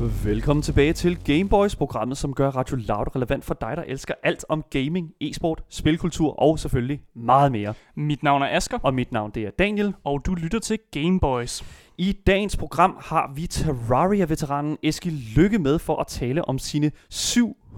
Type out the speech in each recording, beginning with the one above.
Velkommen tilbage til Gameboys, programmet som gør Radio Loud relevant for dig, der elsker alt om gaming, e-sport, spilkultur og selvfølgelig meget mere. Mit navn er Asker, Og mit navn det er Daniel. og du lytter til Gameboys. I dagens program har vi Terraria-veteranen Eskil Lykke med for at tale om sine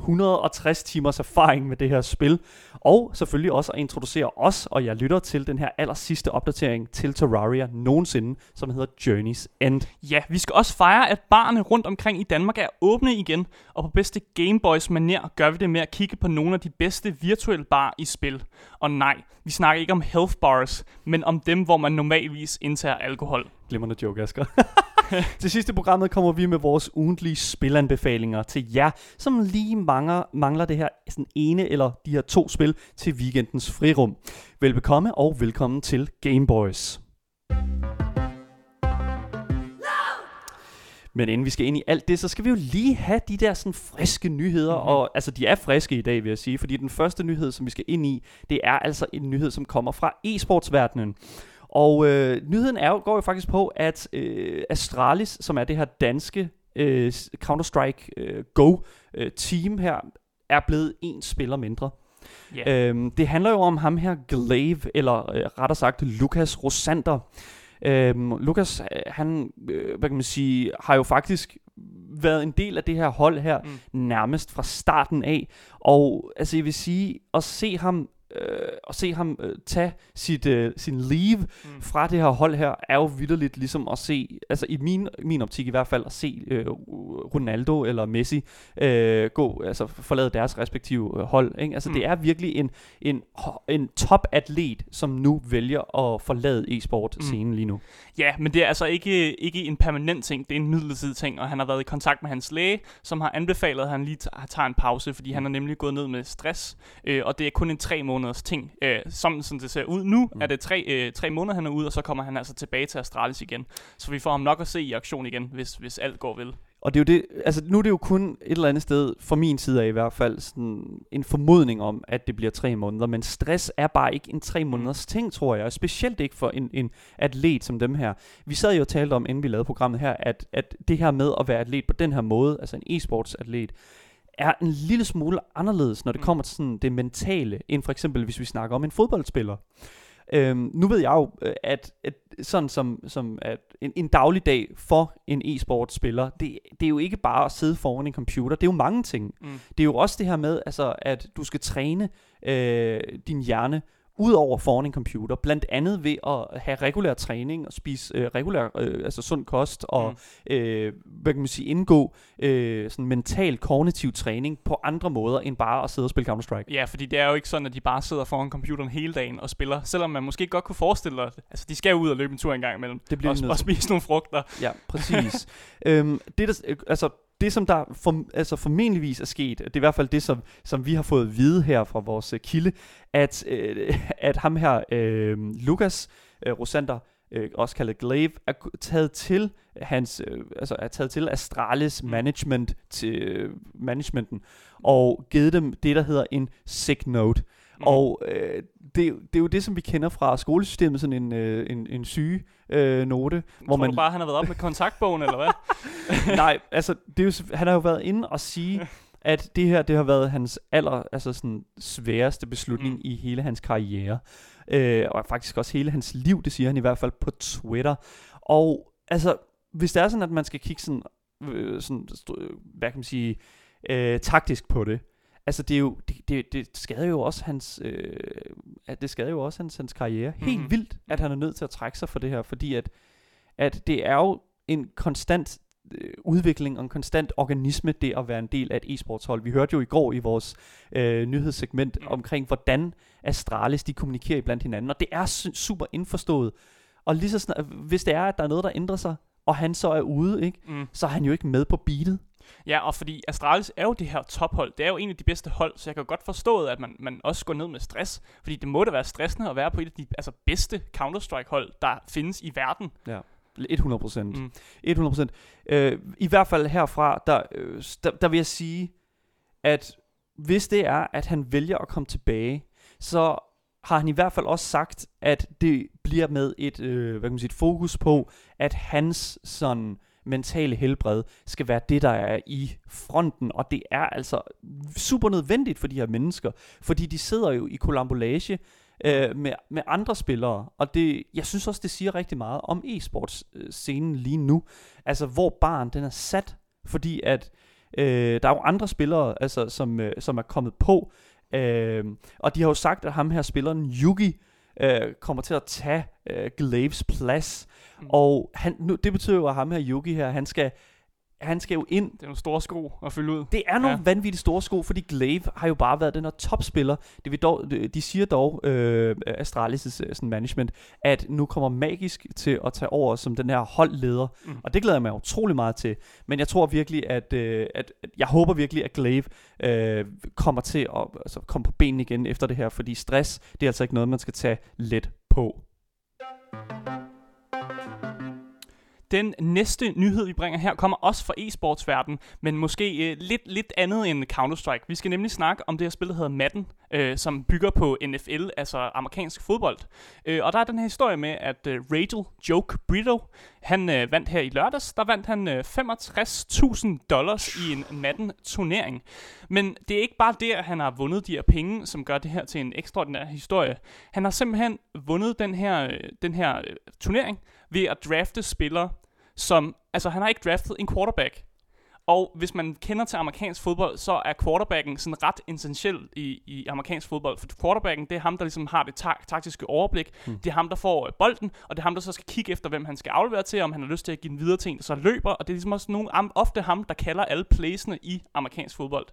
760 timers erfaring med det her spil. Og selvfølgelig også at introducere os og jeg lytter til den her aller sidste opdatering til Terraria nogensinde, som hedder Journey's End. Ja, vi skal også fejre, at barne rundt omkring i Danmark er åbne igen, og på bedste Gameboys manér gør vi det med at kigge på nogle af de bedste virtuelle bar i spil. Og nej, vi snakker ikke om health bars, men om dem, hvor man normalvis indtager alkohol. Glimrende joke, Asger. til sidste programmet kommer vi med vores ugentlige spilanbefalinger til jer, som lige mangler, mangler det her sådan ene eller de her to spil til weekendens frirum. Velbekomme og velkommen til Gameboys. Men inden vi skal ind i alt det, så skal vi jo lige have de der sådan friske nyheder, mm-hmm. og altså de er friske i dag, vil jeg sige, fordi den første nyhed, som vi skal ind i, det er altså en nyhed, som kommer fra e-sportsverdenen. Og øh, nyheden er jo, går jo faktisk på, at øh, Astralis, som er det her danske øh, Counter-Strike øh, Go øh, team her, er blevet en spiller mindre. Ja. Øhm, det handler jo om ham her, Glaive, eller øh, rettere sagt Lukas Rosander. Øhm, Lukas, øh, han, øh, hvad kan man sige, har jo faktisk været en del af det her hold her, mm. nærmest fra starten af. Og altså, jeg vil sige, at se ham øh, at se ham øh, tage sit, øh, sin leave Mm. mm. fra det her hold her, er jo vidderligt ligesom at se, altså i min, min optik i hvert fald, at se øh, Ronaldo eller Messi øh, gå, altså forlade deres respektive øh, hold. Ikke? Altså Mm. mm. det er virkelig en, en, en top-atlet, som nu vælger at forlade e-sport-scenen lige nu. Ja, men det er altså ikke, ikke en permanent ting, det er en midlertidig ting, og han har været i kontakt med hans læge, som har anbefalet, at han lige tager en pause, fordi han er nemlig gået ned med stress, øh, og det er kun en tre måneders ting. Øh, som sådan det ser ud nu, mm. Mm. er det tre, øh, tre måneder, han er ude, og så kommer han altså tilbage til Astralis igen. Så vi får ham nok at se i aktion igen, hvis, hvis alt går vel. Og det er jo det, altså nu er det jo kun et eller andet sted, fra min side af i hvert fald, sådan en formodning om, at det bliver tre måneder. Men stress er bare ikke en tre måneders ting, tror jeg. Og specielt ikke for en, en atlet som dem her. Vi sad jo og talte om, inden vi lavede programmet her, at, at det her med at være atlet på den her måde, altså en e-sports-atlet, er en lille smule anderledes, når det Mm. kommer til sådan det mentale, end for eksempel hvis vi snakker om en fodboldspiller. Øhm, nu ved jeg jo, øh, at, at sådan som, som at en, en dagligdag for en e-sportspiller, det, det er jo ikke bare at sidde foran en computer, det er jo mange ting. Mm. Det er jo også det her med, altså, at du skal træne øh, din hjerne ud over foran en computer, blandt andet ved at have regulær træning og spise øh, regulær, øh, altså sund kost og Mm. øh, hvad kan man sige, indgå øh, sådan mental kognitiv træning på andre måder end bare at sidde og spille Counter-Strike. Ja, fordi det er jo ikke sådan, at de bare sidder foran computeren hele dagen og spiller, selvom man måske godt kunne forestille sig, altså de skal jo ud og løbe en tur en gang imellem, Det bliver og, og spise nogle frugter. Ja, præcis. øhm, det, der, øh, altså, det, som der for, altså formentligvis er sket, det er i hvert fald det, som, som vi har fået at vide her fra vores øh, kilde, at, øh, at ham her, øh, Lukas øh, Rosander, øh, også kaldet Glaive, er taget til hans, øh, altså er taget til Astralis Mm. management til øh, managementen og givet dem det der hedder en sick note. Mm. Og øh, det, er jo- det er jo det som vi kender fra skolesystemet sådan en øh, en, en syge øh, note, Tror hvor man du bare, han har været op med kontaktbogen, eller hvad? Nej, altså, det er jo, han har jo været inde og sige, at det her, det har været hans aller, altså sådan sværeste beslutning Mm. i hele hans karriere. Øh, og faktisk også hele hans liv, det siger han i hvert fald på Twitter. Og altså, hvis det er sådan, at man skal kigge sådan, øh, sådan hvad kan man sige, øh, taktisk på det, altså det er jo, det, det, det skader jo også hans, øh, at det skader jo også hans, hans karriere. Helt Mhm. vildt, at han er nødt til at trække sig for det her, fordi at, at det er jo en konstant øh, udvikling og en konstant organisme, det at være en del af et e-sportshold. Vi hørte jo i går i vores øh, nyhedssegment Mm. omkring, hvordan Astralis de kommunikerer blandt hinanden, og det er su- super indforstået. Og lige så snart, hvis det er, at der er noget, der ændrer sig, og han så er ude, ikke, Mm. så er han jo ikke med på beatet. Ja, og fordi Astralis er jo det her tophold. Det er jo en af de bedste hold, så jeg kan godt forstå, at man, man også går ned med stress. Fordi det må da være stressende at være på et af de altså, bedste Counter-Strike-hold, der findes i verden. Ja. 100 procent. Mm. Mm. 100 procent. Øh, I hvert fald herfra, der, øh, der, der vil jeg sige, at hvis det er, at han vælger at komme tilbage, så har han i hvert fald også sagt, at det bliver med et, øh, hvad kan man sige, et fokus på, at hans sådan mentale helbred skal være det, der er i fronten, og det er altså super nødvendigt for de her mennesker, fordi de sidder jo i kolambolage øh, med, med andre spillere, og det, jeg synes også, det siger rigtig meget om e-sports-scenen øh, lige nu, altså hvor barn den er sat, fordi at øh, der er jo andre spillere, altså, som, øh, som er kommet på, øh, og de har jo sagt, at ham her spilleren Yugi, øh, kommer til at tage øh, Glaves plads. Mm. Og han, nu, det betyder jo, at ham her Yugi her, han skal han skal jo ind. Det er nogle store sko at fylde ud. Det er nogle ja. vanvittigt store sko, fordi Glaive har jo bare været den her topspiller. Det vil dog, de siger dog, øh, Astralis' øh, sådan management, at nu kommer Magisk til at tage over som den her holdleder. Mm. Og det glæder jeg mig utrolig meget til. Men jeg tror virkelig, at, øh, at, jeg håber virkelig, at Glaive øh, kommer til at altså, komme på benene igen efter det her, fordi stress, det er altså ikke noget, man skal tage let på. Den næste nyhed, vi bringer her, kommer også fra e-sportsverdenen, men måske øh, lidt, lidt andet end Counter-Strike. Vi skal nemlig snakke om det her spil, der hedder Madden, øh, som bygger på NFL, altså amerikansk fodbold. Øh, og der er den her historie med, at øh, Rachel Joke Brito, han øh, vandt her i lørdags, der vandt han øh, 65.000 dollars i en Madden-turnering. Men det er ikke bare det, at han har vundet de her penge, som gør det her til en ekstraordinær historie. Han har simpelthen vundet den her, øh, den her øh, turnering ved at drafte spillere, som... Altså, han har ikke draftet en quarterback. Og hvis man kender til amerikansk fodbold, så er quarterbacken sådan ret essentiel i, i amerikansk fodbold. For quarterbacken, det er ham, der ligesom har det ta- taktiske overblik. Mm. Det er ham, der får øh, bolden, og det er ham, der så skal kigge efter, hvem han skal aflevere til, om han har lyst til at give den videre til en, så løber. Og det er ligesom også nogle, ofte ham, der kalder alle playsene i amerikansk fodbold.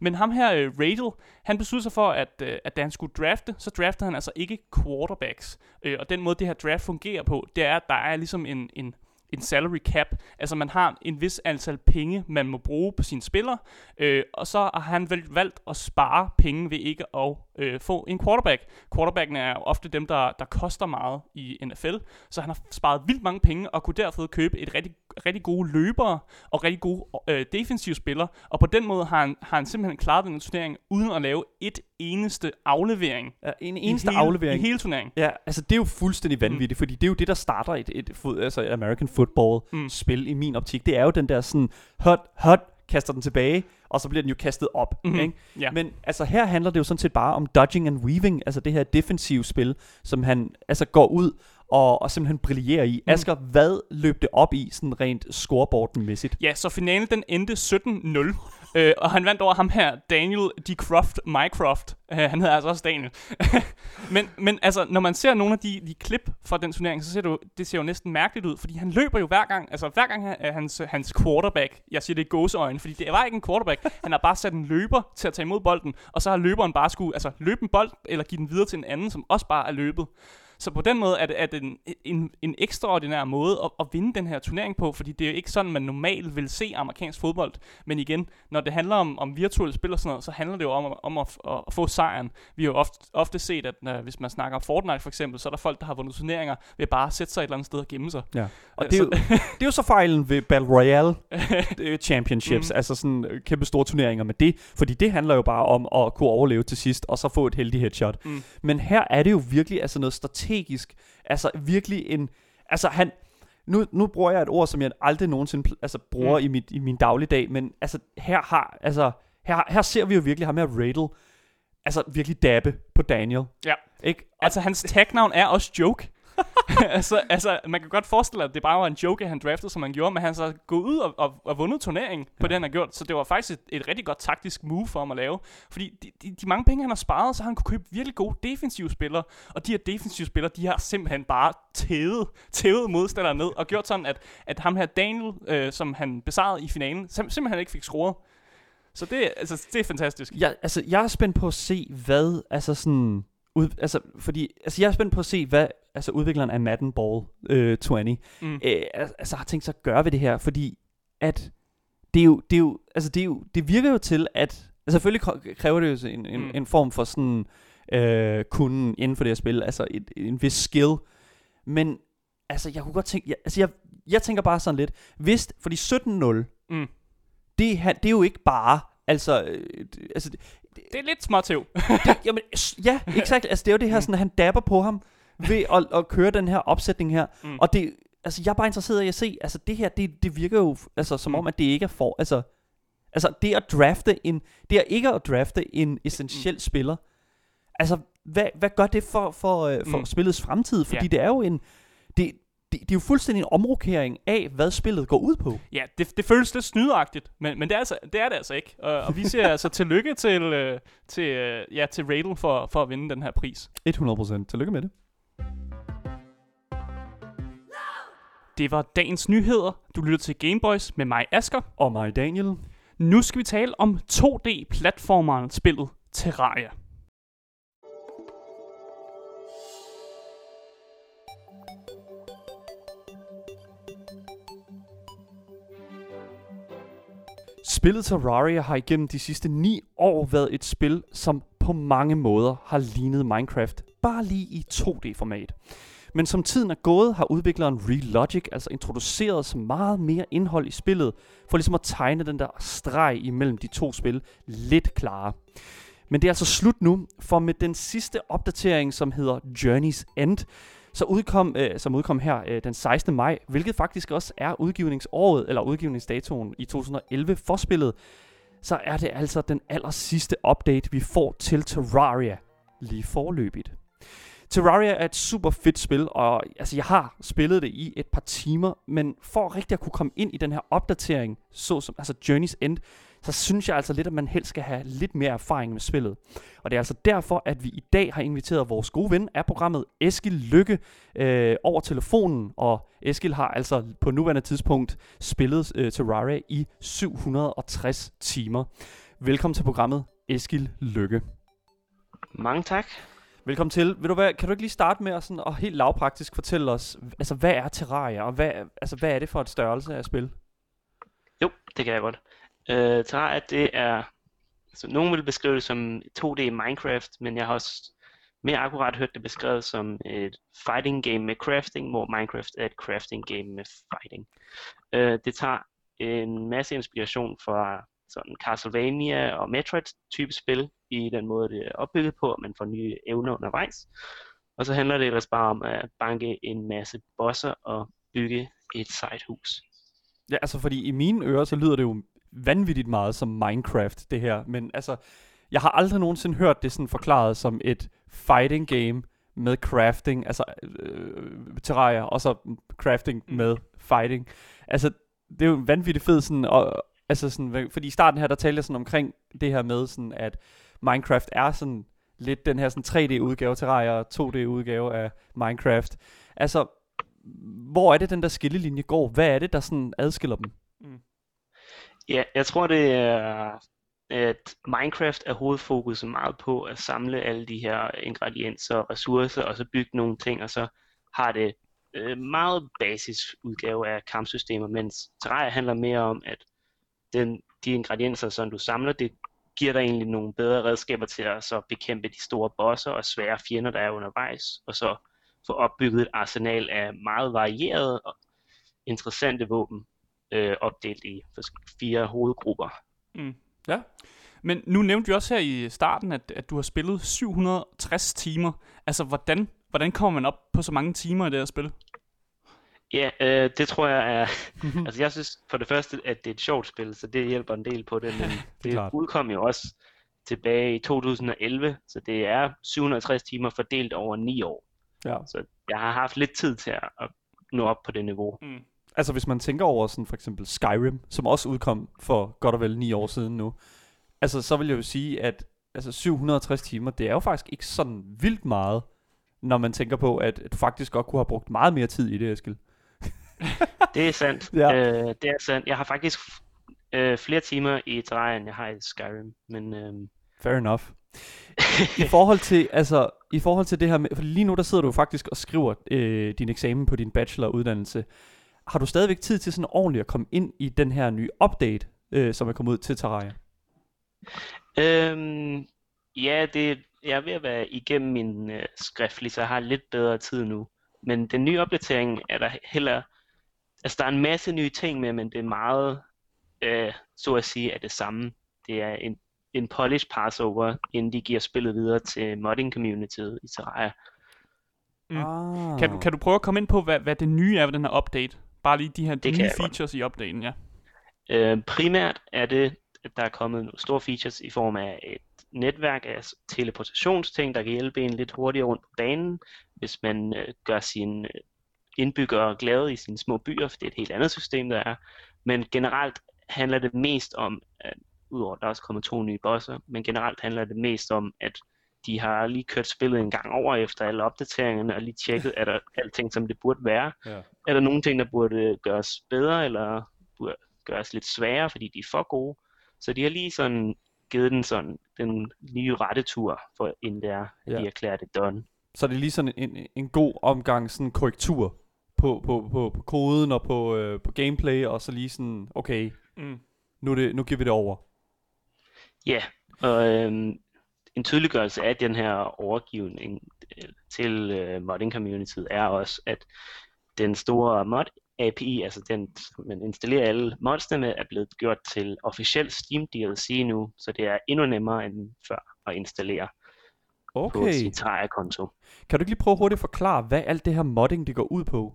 Men ham her, uh, Radel, han besluttede sig for, at, uh, at da han skulle drafte, så draftede han altså ikke quarterbacks. Uh, og den måde, det her draft fungerer på, det er, at der er ligesom en, en en salary cap. Altså man har en vis antal penge, man må bruge på sine spillere, øh, og så har han vel valgt at spare penge ved ikke at øh, få en quarterback. Quarterbacken er ofte dem, der, der koster meget i NFL, så han har sparet vildt mange penge og kunne derfor købe et rigtig, rigtig gode løbere og rigtig gode øh, defensive spillere, og på den måde har han, har han simpelthen klaret den turnering uden at lave et eneste aflevering. Ja, en eneste hele, aflevering. I hele turneringen. Ja, altså det er jo fuldstændig vanvittigt, mm. fordi det er jo det, der starter et, et, et altså American football-spil mm. i min optik. Det er jo den der sådan, hot, hot, kaster den tilbage, og så bliver den jo kastet op. Mm-hmm. Ikke? Ja. Men altså her handler det jo sådan set bare om dodging and weaving, altså det her defensive spil, som han altså går ud og, og simpelthen brillerer i. Mm. Asger, hvad løb det op i, sådan rent scoreboarden-mæssigt? Ja, så finalen den endte 17-0. Øh, og han vandt over ham her, Daniel D. Croft, Mycroft. Uh, han hedder altså også Daniel. men, men altså, når man ser nogle af de, de klip fra den turnering, så ser det, jo, det ser jo næsten mærkeligt ud, fordi han løber jo hver gang, altså hver gang er hans, hans quarterback, jeg siger det er gåseøjne, fordi det var ikke en quarterback, han har bare sat en løber til at tage imod bolden, og så har løberen bare skulle altså, løbe en bold, eller give den videre til en anden, som også bare er løbet. Så på den måde er det, er det en, en, en ekstraordinær måde at, at vinde den her turnering på, fordi det er jo ikke sådan, man normalt vil se amerikansk fodbold. Men igen, når det handler om, om virtuelle spil og sådan noget, så handler det jo om, om at, at, at få sejren. Vi har jo ofte, ofte set, at når, hvis man snakker om Fortnite for eksempel, så er der folk, der har vundet turneringer ved bare at sætte sig et eller andet sted og gemme sig. Ja. Og det er, jo, det er jo så fejlen ved Battle Royale Championships, mm. altså sådan øh, kæmpe store turneringer med det, fordi det handler jo bare om at kunne overleve til sidst, og så få et heldigt headshot. Mm. Men her er det jo virkelig altså noget strategisk strategisk. Altså virkelig en... Altså han... Nu, nu bruger jeg et ord, som jeg aldrig nogensinde altså, bruger mm. i, mit, i min dagligdag, men altså her har... Altså, her, her ser vi jo virkelig ham her Radel, altså virkelig dabbe på Daniel. Ja. Ikke? Og altså hans tagnavn er også Joke. altså, altså, man kan godt forestille sig, at det bare var en joke, han draftede, som han gjorde, men han så gået ud og, og, og vundet turneringen på ja. det, han har gjort. Så det var faktisk et, et rigtig godt taktisk move for ham at lave. Fordi de, de, de mange penge, han har sparet, så har han kunne købe virkelig gode defensive spillere. Og de her defensive spillere, de har simpelthen bare tævet, tævet modstandere ned, og gjort sådan, at, at ham her Daniel, øh, som han besejrede i finalen, sim- simpelthen ikke fik scoret. Så det, altså, det er fantastisk. Ja, altså, jeg er spændt på at se, hvad, altså sådan, ud, altså, fordi, altså, jeg er spændt på at se, hvad altså udvikleren af Madden Ball øh, 20, mm. øh, altså har tænkt sig at gøre ved det her, fordi at det er jo, det er jo, altså det, er jo, det virker jo til, at altså selvfølgelig kræver det jo en, en, mm. en form for sådan øh, kunden inden for det her spil, altså et, en vis skill, men altså jeg kunne godt tænke, jeg, altså jeg, jeg tænker bare sådan lidt, hvis, fordi 17-0, mm. det, det er jo ikke bare, altså, øh, altså det, det er lidt småtæv. det, jamen, ja, exakt. Altså, det er jo det her, mm. sådan, at han dapper på ham ved at, at køre den her opsætning her. Mm. Og det, altså jeg er bare interesseret i at se, altså det her, det, det virker jo altså, som om, at det ikke er for, altså, altså det at drafte en, det er ikke at drafte en essentiel mm. spiller, altså hvad, hvad gør det for, for, øh, for mm. spillets fremtid? Fordi ja. det er jo en, det, det, er jo fuldstændig en omrokering af, hvad spillet går ud på. Ja, det, det føles lidt snydeagtigt, men, men det, er altså, det er det altså ikke. Og, og vi siger altså tillykke til, øh, til, øh, ja, til Radel for, for at vinde den her pris. 100%. Tillykke med det. Det var dagens nyheder. Du lytter til Gameboys med mig, Asker. Og mig, Daniel. Nu skal vi tale om 2D-platformeren spillet Terraria. Spillet Terraria har igennem de sidste 9 år været et spil, som på mange måder har lignet Minecraft, bare lige i 2D-format. Men som tiden er gået, har udvikleren Relogic altså introduceret så meget mere indhold i spillet, for ligesom at tegne den der streg imellem de to spil lidt klarere. Men det er altså slut nu, for med den sidste opdatering, som hedder Journey's End, så udkom, øh, som udkom her øh, den 16. maj, hvilket faktisk også er udgivningsåret, eller udgivningsdatoen i 2011 for spillet, så er det altså den aller sidste update, vi får til Terraria lige forløbigt. Terraria er et super fedt spil, og altså, jeg har spillet det i et par timer, men for rigtig at kunne komme ind i den her opdatering, så som altså Journey's End, så synes jeg altså lidt, at man helst skal have lidt mere erfaring med spillet. Og det er altså derfor, at vi i dag har inviteret vores gode ven af programmet, Eskil Lykke, øh, over telefonen. Og Eskil har altså på nuværende tidspunkt spillet øh, Terraria i 760 timer. Velkommen til programmet, Eskil Lykke. Mange tak. Velkommen til. Vil du være, kan du ikke lige starte med at, sådan, at helt lavpraktisk fortælle os, altså hvad er Terraria, og hvad, altså, hvad er det for et størrelse af spil? Jo, det kan jeg godt øh, Terraria, det er, så nogen vil beskrive det som 2D Minecraft, men jeg har også mere akkurat hørt det beskrevet som et fighting game med crafting, hvor Minecraft er et crafting game med fighting. Øh, det tager en masse inspiration fra sådan Castlevania og Metroid type spil i den måde det er opbygget på, og man får nye evner undervejs. Og så handler det ellers bare om at banke en masse bosser og bygge et sejt hus. Ja, altså fordi i mine ører, så lyder det jo vanvittigt meget som Minecraft, det her. Men altså, jeg har aldrig nogensinde hørt det sådan forklaret som et fighting game med crafting, altså øh, terraria, og så crafting mm. med fighting. Altså, det er jo vanvittigt fedt sådan, og, altså sådan, fordi i starten her, der talte jeg sådan omkring det her med sådan, at Minecraft er sådan lidt den her sådan 3D-udgave Terraria og 2D-udgave af Minecraft. Altså, hvor er det, den der skillelinje går? Hvad er det, der sådan adskiller dem? Mm. Ja, jeg tror, det er, at Minecraft er hovedfokuset meget på at samle alle de her ingredienser og ressourcer, og så bygge nogle ting, og så har det øh, meget basisudgave af kampsystemer, mens Terraria handler mere om, at den, de ingredienser, som du samler, det giver dig egentlig nogle bedre redskaber til at så bekæmpe de store bosser og svære fjender, der er undervejs, og så få opbygget et arsenal af meget varierede og interessante våben, øh, opdelt i fire hovedgrupper. Mm. Ja, men nu nævnte vi også her i starten, at, at du har spillet 760 timer. Altså, hvordan, hvordan kommer man op på så mange timer i det her spil? Ja, øh, det tror jeg er... altså jeg synes for det første, at det er et sjovt spil, så det hjælper en del på det, men det, det udkom jo også tilbage i 2011, så det er 760 timer fordelt over 9 år. Ja. Så jeg har haft lidt tid til at nå op på det niveau. Mm. Altså hvis man tænker over sådan for eksempel Skyrim, som også udkom for godt og vel 9 år siden nu, altså så vil jeg jo sige, at altså 760 timer, det er jo faktisk ikke sådan vildt meget, når man tænker på, at du faktisk godt kunne have brugt meget mere tid i det, Eskild. det er sandt. ja. øh, det er sandt. Jeg har faktisk øh, flere timer i Terraria, end jeg har i Skyrim. Men, øh... Fair enough. I forhold til, altså, i forhold til det her med, for lige nu der sidder du faktisk og skriver øh, din eksamen på din bacheloruddannelse. Har du stadigvæk tid til sådan ordentligt at komme ind i den her nye update, øh, som er kommet ud til Terraria? Øhm, ja, det, jeg er ved at være igennem min øh, skriftlig, så jeg har lidt bedre tid nu. Men den nye opdatering er der heller altså der er en masse nye ting med, men det er meget, øh, så at sige, af det samme. Det er en, en polish passover, inden de giver spillet videre til modding communityet i Terraria. Mm. Ah. Kan, du, kan du prøve at komme ind på, hvad, hvad det nye er ved den her update? Bare lige de her de nye jeg godt. features i updaten, ja. Øh, primært er det, at der er kommet nogle store features i form af et netværk af teleportationsting, der kan hjælpe en lidt hurtigere rundt på banen, hvis man øh, gør sine øh, indbyggere glade i sine små byer, for det er et helt andet system, der er. Men generelt handler det mest om, at udover at der er også kommet to nye bosser, men generelt handler det mest om, at de har lige kørt spillet en gang over efter alle opdateringerne, og lige tjekket, er der alting, som det burde være. Ja. Er der nogle ting, der burde gøres bedre, eller burde gøres lidt sværere, fordi de er for gode. Så de har lige sådan givet den sådan den nye rettetur, for inden det er, at Ja. de erklærer det done. Så det er lige sådan en, en god omgang sådan korrektur på, på, på, på koden og på, øh, på gameplay, og så lige sådan, okay, Mm. nu, det, nu giver vi det over. Ja, og øhm, en tydeliggørelse af den her overgivning øh, til øh, modding communityet er også, at den store mod API, altså den, man installerer alle modsene med, er blevet gjort til officiel Steam DLC nu, så det er endnu nemmere end før at installere på Okay. sin Terraria-konto. Kan du ikke lige prøve hurtigt at forklare, hvad alt det her modding, det går ud på?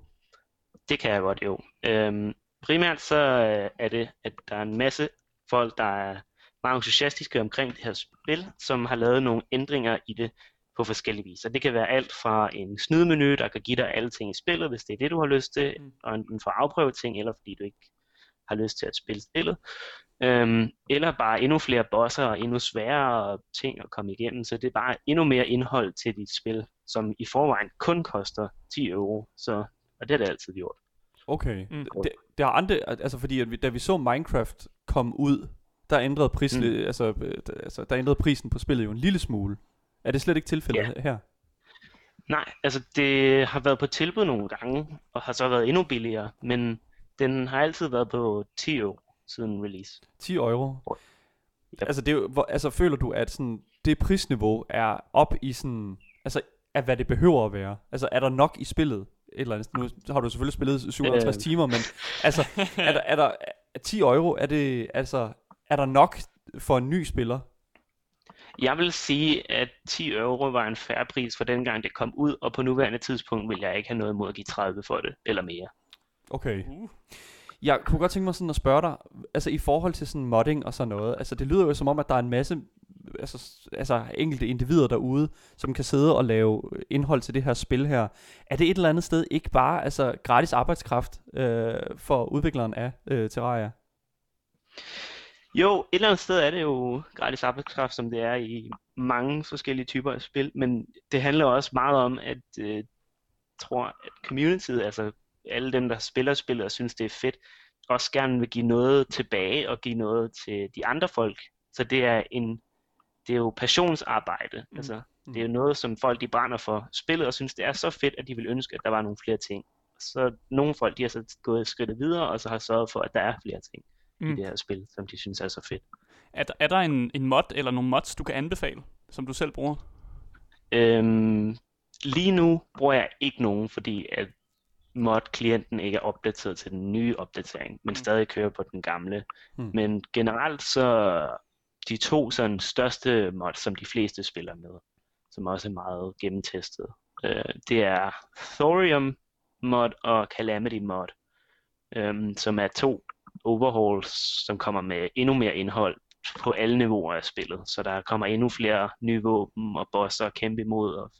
Det kan jeg godt jo. Øhm, primært så øh, er det, at der er en masse folk, der er meget entusiastiske omkring det her spil, som har lavet nogle ændringer i det på forskellige vis. Og det kan være alt fra en snydemenu, der kan give dig alle ting i spillet, hvis det er det, du har lyst til, Mm. og enten for at afprøve ting, eller fordi du ikke har lyst til at spille spillet. Øhm, eller bare endnu flere bosser og endnu sværere ting at komme igennem, så det er bare endnu mere indhold til dit spil, som i forvejen kun koster 10 euro, så, og det har det altid gjort. Okay. Mm. Det, det har andre, altså fordi at vi, da vi så Minecraft komme ud, der ændrede, pris, mm. Mm. altså, øh, d- altså, der ændrede prisen på spillet jo en lille smule. Er det slet ikke tilfældet Ja. her? Nej, altså det har været på tilbud nogle gange, og har så været endnu billigere, men den har altid været på 10 euro siden release. 10 euro. Ja. Altså, det er hvor, altså føler du, at sådan, det prisniveau er op i sådan, altså, af hvad det behøver at være? Altså, er der nok i spillet? Et eller andet. Nu har du selvfølgelig spillet 57 Øh. timer, men altså, er der, er der er 10 euro, er det, altså, er der nok for en ny spiller? Jeg vil sige, at 10 euro var en færre pris for dengang det kom ud, og på nuværende tidspunkt vil jeg ikke have noget imod at give 30 for det, eller mere. Okay. Uh. Jeg kunne godt tænke mig sådan at spørge dig, altså i forhold til sådan modding og sådan noget, altså det lyder jo som om, at der er en masse altså, altså enkelte individer derude, som kan sidde og lave indhold til det her spil her. Er det et eller andet sted ikke bare altså gratis arbejdskraft øh, for udvikleren af øh, Terraria? Jo, et eller andet sted er det jo gratis arbejdskraft, som det er i mange forskellige typer af spil, men det handler også meget om, at øh, tror, at communityet, altså alle dem, der spiller spillet og synes, det er fedt, også gerne vil give noget tilbage og give noget til de andre folk. Så det er en, det er jo passionsarbejde. Mm. Altså, det er jo noget, som folk de brænder for spillet og synes, det er så fedt, at de vil ønske, at der var nogle flere ting. Så nogle folk, de har så gået skridtet videre, og så har sørget for, at der er flere ting mm. I det her spil, som de synes er så fedt. Er, der- er der en, en mod eller nogle mods, du kan anbefale, som du selv bruger? Øhm, lige nu bruger jeg ikke nogen, fordi at mod-klienten ikke er opdateret til den nye opdatering, men Mm. stadig kører på den gamle. Mm. Men generelt så de to sådan største mods, som de fleste spiller med, som også er meget gennemtestet, øh, det er Thorium mod og Calamity mod, øhm, som er to overhauls, som kommer med endnu mere indhold på alle niveauer af spillet. Så der kommer endnu flere nye våben og bosser at kæmpe imod og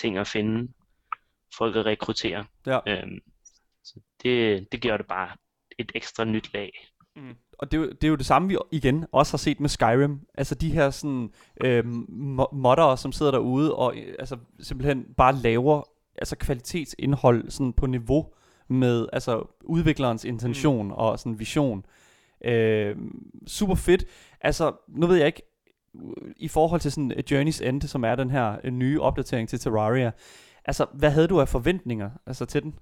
ting at finde, folk at rekruttere. Ja. Øhm, så det, det gør det bare et ekstra nyt lag. Og det, er jo- det er jo det samme, vi igen også har set med Skyrim. Altså de her sådan øh, mo- moddere, som sidder derude og øh, altså simpelthen bare laver altså kvalitetsindhold sådan på niveau med altså udviklerens intention mm. og sådan vision. Øh, super fedt. Altså nu ved jeg ikke i forhold til sådan øh, Journey's End, som er den her øh, nye opdatering til Terraria. Altså hvad havde du af forventninger altså til den?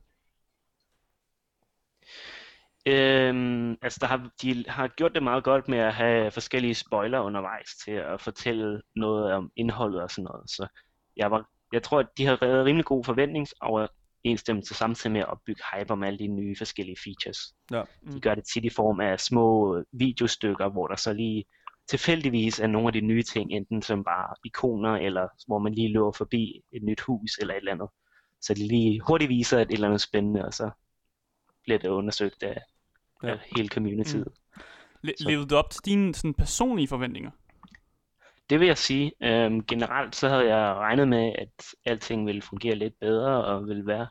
Øhm, altså der har, de har gjort det meget godt med at have forskellige spoiler undervejs til at fortælle noget om indholdet og sådan noget. Så jeg, var, jeg tror, at de har været rimelig god forventningsoverensstemmelse samtidig med at opbygge hype om alle de nye forskellige features. Ja. De gør det tit i form af små videostykker, hvor der så lige tilfældigvis er nogle af de nye ting, enten som bare ikoner, eller hvor man lige løber forbi et nyt hus eller et eller andet. så de lige hurtigt viser et eller andet spændende, og så bliver det undersøgt af, ja. af hele communityet. Mm. Le- levede du op til dine sådan, personlige forventninger? Det vil jeg sige. Øhm, generelt så havde jeg regnet med, at alting ville fungere lidt bedre og ville være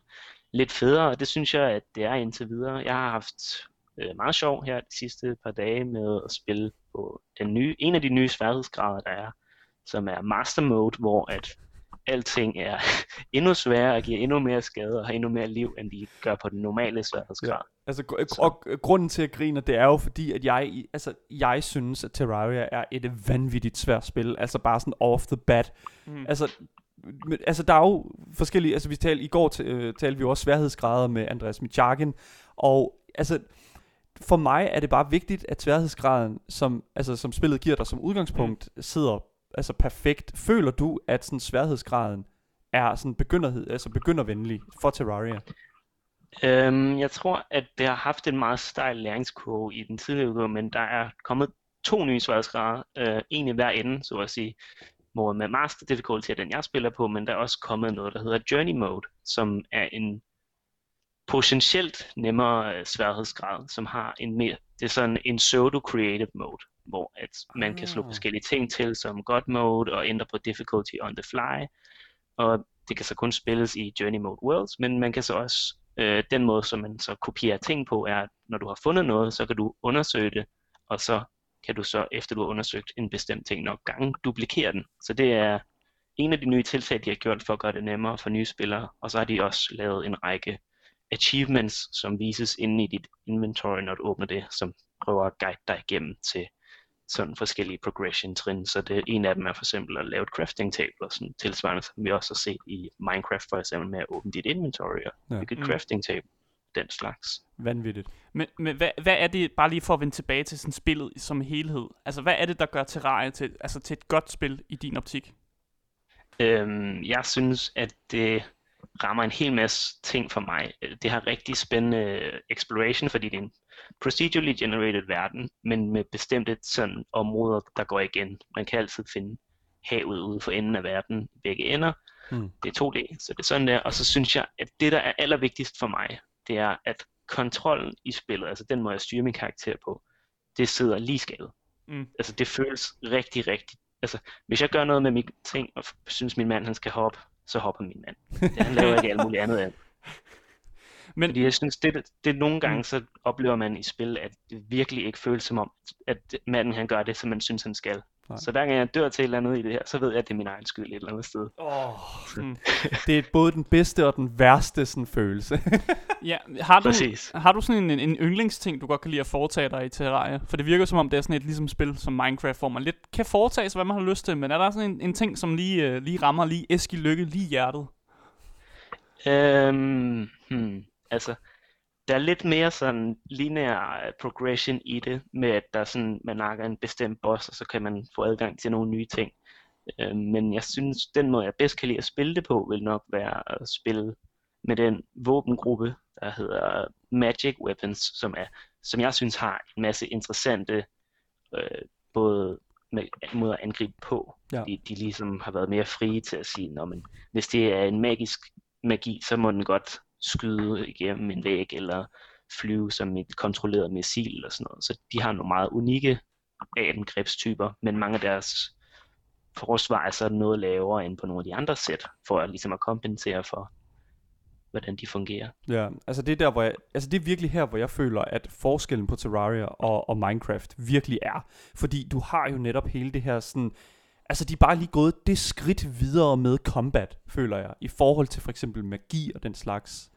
lidt federe, og det synes jeg, at det er indtil videre. Jeg har haft øh, meget sjov her de sidste par dage med at spille på den nye, en af de nye sværhedsgrader, der er, som er Master Mode, hvor at alting er endnu sværere og giver endnu mere skade og har endnu mere liv, end de gør på den normale sværhedsgrad. Ja, altså, og grunden til at grine, det er jo fordi, at jeg, altså, jeg synes, at Terraria er et vanvittigt svært spil. Altså bare sådan off the bat. Mm. Altså, men, altså der er jo forskellige, altså vi talte, i går t- øh, talte vi jo også sværhedsgrader med Andreas Michakin, og altså for mig er det bare vigtigt, at sværhedsgraden, som, altså, som spillet giver dig som udgangspunkt, mm. sidder altså perfekt. Føler du, at sådan sværhedsgraden er sådan begynderhed, altså begyndervenlig for Terraria? Øhm, jeg tror, at det har haft en meget stejl læringskurve i den tidligere udgave, men der er kommet to nye sværhedsgrader, øh, en i hver ende, så at sige, hvor med Master Difficulty er den, jeg spiller på, men der er også kommet noget, der hedder Journey Mode, som er en potentielt nemmere øh, sværhedsgrad, som har en mere, det er sådan en pseudo-creative mode, hvor at man kan slå ah. forskellige ting til, som God Mode, og ændre på difficulty on the fly, og det kan så kun spilles i Journey Mode Worlds, men man kan så også, øh, den måde, som man så kopierer ting på, er, at når du har fundet noget, så kan du undersøge det, og så kan du så, efter du har undersøgt en bestemt ting nok gange, duplikere den. Så det er en af de nye tiltag, de har gjort for at gøre det nemmere for nye spillere, og så har de også lavet en række achievements, som vises inde i dit inventory, når du åbner det, som prøver at guide dig igennem til sådan forskellige progression trin. Så det, en af dem er for eksempel at lave et crafting table, og sådan tilsvarende, som vi også har set i Minecraft for eksempel med at åbne dit inventory og ja. bygge et mm. crafting table den slags. Vanvittigt. Men, men hvad, hvad er det, bare lige for at vende tilbage til sådan spillet som helhed, altså hvad er det, der gør Terraria til, altså til et godt spil i din optik? Øhm, jeg synes, at det rammer en hel masse ting for mig. Det har rigtig spændende exploration, fordi det er en procedurally generated verden, men med bestemte sådan områder, der går igen. Man kan altid finde havet ude for enden af verden, begge ender. Hmm. Det er 2D, så det er sådan der. Og så synes jeg, at det, der er allervigtigst for mig, det er, at kontrollen i spillet, altså den måde, jeg styrer min karakter på, det sidder lige skabet. Mm. Altså det føles rigtig, rigtig... Altså, hvis jeg gør noget med mine ting, og synes min mand, han skal hoppe, så hopper min mand. Det, han laver ikke alt muligt andet af. Men... Fordi jeg synes, det, det nogle gange, mm. så oplever man i spil, at det virkelig ikke føles som om, at manden han gør det, som man synes, han skal. Nej. Så hver gang jeg dør til et eller andet i det her, så ved jeg, at det er min egen skyld et eller andet sted. Oh, mm. det er både den bedste og den værste sådan, følelse. ja, har du, Præcis. har du sådan en, en yndlingsting, du godt kan lide at foretage dig i Terraria? For det virker som om, det er sådan et ligesom spil som Minecraft, hvor man lidt kan foretage sig, hvad man har lyst til. Men er der sådan en, en ting, som lige, uh, lige rammer lige Eski Lykke lige hjertet? Um, hmm, altså, der er lidt mere sådan linear øh, progression i det, med at der sådan, man nakker en bestemt boss, og så kan man få adgang til nogle nye ting. Øh, men jeg synes, den måde jeg bedst kan lide at spille det på, vil nok være at spille med den våbengruppe, der hedder Magic Weapons, som, er, som jeg synes har en masse interessante øh, både med, måder at angribe på. Ja. De, de ligesom har været mere frie til at sige, at hvis det er en magisk magi, så må den godt skyde igennem en væg eller flyve som et kontrolleret missil eller sådan noget. Så de har nogle meget unikke angrebstyper, men mange af deres forsvar er så noget lavere end på nogle af de andre sæt, for at, ligesom at kompensere for, hvordan de fungerer. Ja, altså det er der, hvor jeg, altså det er virkelig her, hvor jeg føler, at forskellen på Terraria og, og Minecraft virkelig er. Fordi du har jo netop hele det her sådan, altså de er bare lige gået det skridt videre med combat, føler jeg, i forhold til for eksempel magi og den slags.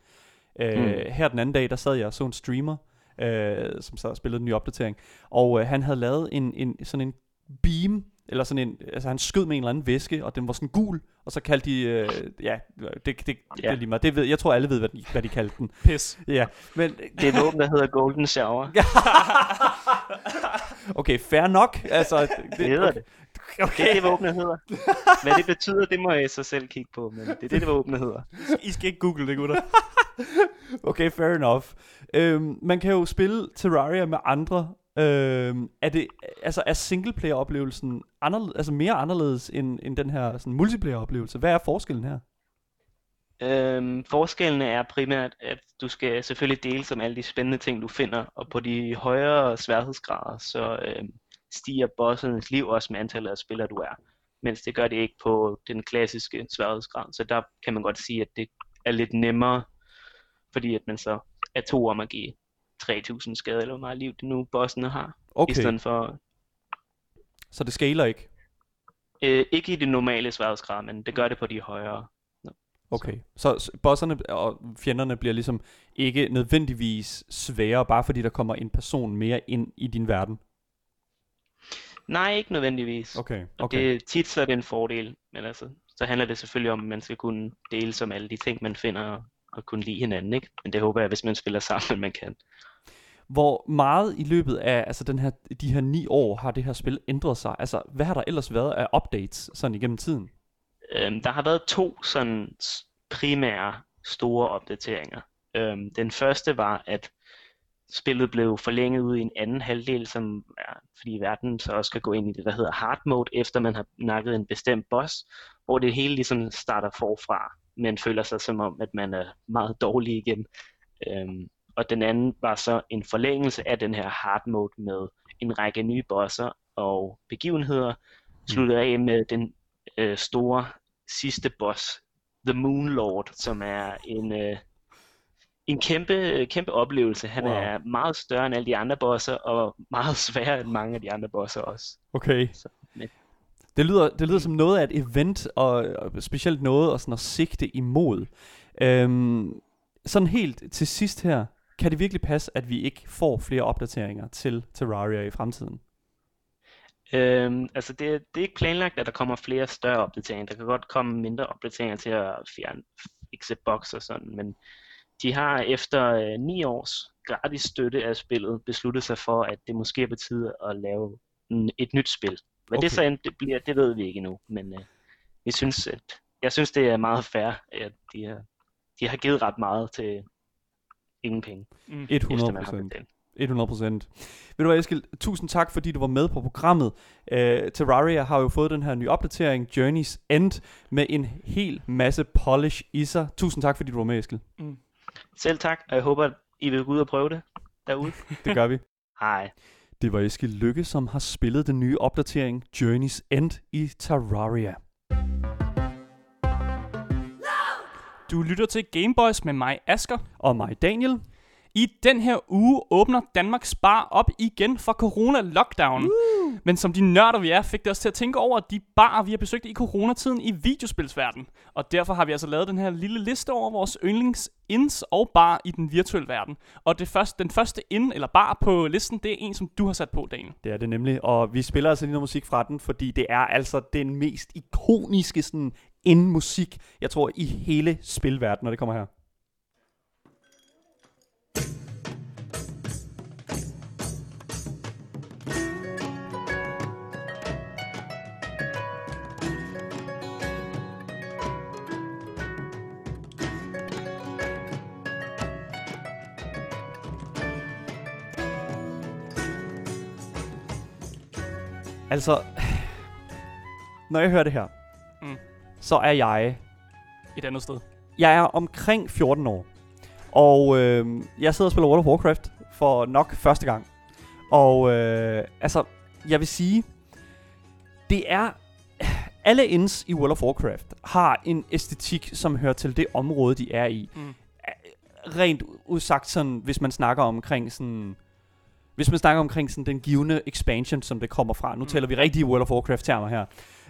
Øh, mm. Her den anden dag, der sad jeg og så en streamer, øh, som så spillede den nye opdatering, og øh, han havde lavet en, en sådan en beam, eller sådan en, altså han skød med en eller anden væske, og den var sådan gul, og så kaldte de, øh, ja, det, det, det, ja. det lige mig, det ved, jeg tror alle ved, hvad, de, hvad de kaldte den. Pis. Ja, men... Det er våben, der hedder Golden Shower. okay, fair nok, altså... Det, det hedder det. Okay. Det er det, våbnet hedder. Hvad det betyder, det må jeg så selv kigge på, men det er det, det våbnet hedder. I skal ikke google det, gutter. okay, fair enough. Øhm, man kan jo spille Terraria med andre. Øhm, er det altså er singleplayer oplevelsen anderledes, altså mere anderledes end, end den her sådan multiplayer oplevelse? Hvad er forskellen her? Øhm, forskellene er primært, at du skal selvfølgelig dele som alle de spændende ting, du finder, og på de højere sværhedsgrader, så øhm, stiger bossernes liv også med antallet af spillere, du er. Mens det gør det ikke på den klassiske sværhedsgrad. Så der kan man godt sige, at det er lidt nemmere, fordi at man så er to om at give 3000 skade, eller hvor meget liv det nu bossene har. Okay. I stedet for, Så det scaler ikke? øh, ikke i det normale sværhedsgrad, men det gør det på de højere. Okay. Så, så bosserne og fjenderne bliver ligesom ikke nødvendigvis sværere, bare fordi der kommer en person mere ind i din verden? Nej, ikke nødvendigvis. Okay, okay. det, tit så er det en fordel, men altså, så handler det selvfølgelig om, at man skal kunne dele som alle de ting, man finder, og kunne lide hinanden, ikke? Men det håber jeg, hvis man spiller sammen, man kan. Hvor meget i løbet af altså den her, de her ni år har det her spil ændret sig? Altså, hvad har der ellers været af updates sådan igennem tiden? Øhm, der har været to sådan primære store opdateringer. Øhm, den første var, at spillet blev forlænget ud i en anden halvdel, som er, fordi verden så også skal gå ind i det, der hedder hard mode, efter man har nakket en bestemt boss, hvor det hele ligesom starter forfra. Man føler sig som om, at man er meget dårlig igen. Øhm, og den anden var så en forlængelse af den her hard mode med en række nye bosser og begivenheder, sluttet af med den øh, store sidste boss, The Moon Lord, som er en, øh, en kæmpe, kæmpe oplevelse. Han Wow. er meget større end alle de andre bosser, og meget sværere end mange af de andre bosser også. Okay. Så, men, Det lyder, det lyder som noget af et event, og, og specielt noget at, sådan at sigte imod. Øhm, sådan helt til sidst her, kan det virkelig passe, at vi ikke får flere opdateringer til Terraria i fremtiden? øhm, altså det, det er ikke planlagt, at der kommer flere større opdateringer. Der kan godt komme mindre opdateringer til at fjerne box og sådan, men de har efter øh, ni års gratis støtte af spillet besluttet sig for, at det måske er på tide at lave en, et nyt spil. Hvad Okay. det så end det bliver, det ved vi ikke endnu, men øh, vi synes, at, jeg synes, det er meget fair, at de har, de har givet ret meget til ingen penge, Mm. 100 efter man har procent. betalt. 100 procent. Ved du hvad, Eskild? Tusind tak, fordi du var med på programmet. Uh, Terraria har jo fået den her nye opdatering, Journey's End, med en hel masse polish i sig. Tusind tak, fordi du var med, Eskild. Mm. Selv tak, og jeg håber, at I vil gå ud og prøve det derude. Det gør vi. Hej. Det var Eskild Lykke, som har spillet den nye opdatering, Journey's End i Terraria. Du lytter til Gameboys med mig, Asker. Og mig, Daniel. I den her uge åbner Danmarks Bar op igen for corona-lockdown. Uh. Men som de nørder vi er, fik det os til at tænke over de barer, vi har besøgt i coronatiden i videospilsverden. Og derfor har vi altså lavet den her lille liste over vores yndlings ins og bar i den virtuelle verden. Og det første, den første ind eller bar på listen, det er en, som du har sat på, Daniel. Det er det nemlig, og vi spiller altså lige noget musik fra den, fordi det er altså den mest ikoniske sådan indmusik, jeg tror, i hele spilverdenen, når det kommer her. Altså, når jeg hører det her, Mm. så er jeg Et andet sted. Jeg er omkring 14 år, og øh, jeg sidder og spiller World of Warcraft for nok første gang. Og øh, altså, jeg vil sige, det er... Alle ins i World of Warcraft har en æstetik, som hører til det område, de er i. Mm. Rent udsagt sådan, hvis man snakker omkring sådan... Hvis man snakker omkring sådan den givende expansion, som det kommer fra. Nu Mm. taler vi rigtige World of Warcraft-termer her.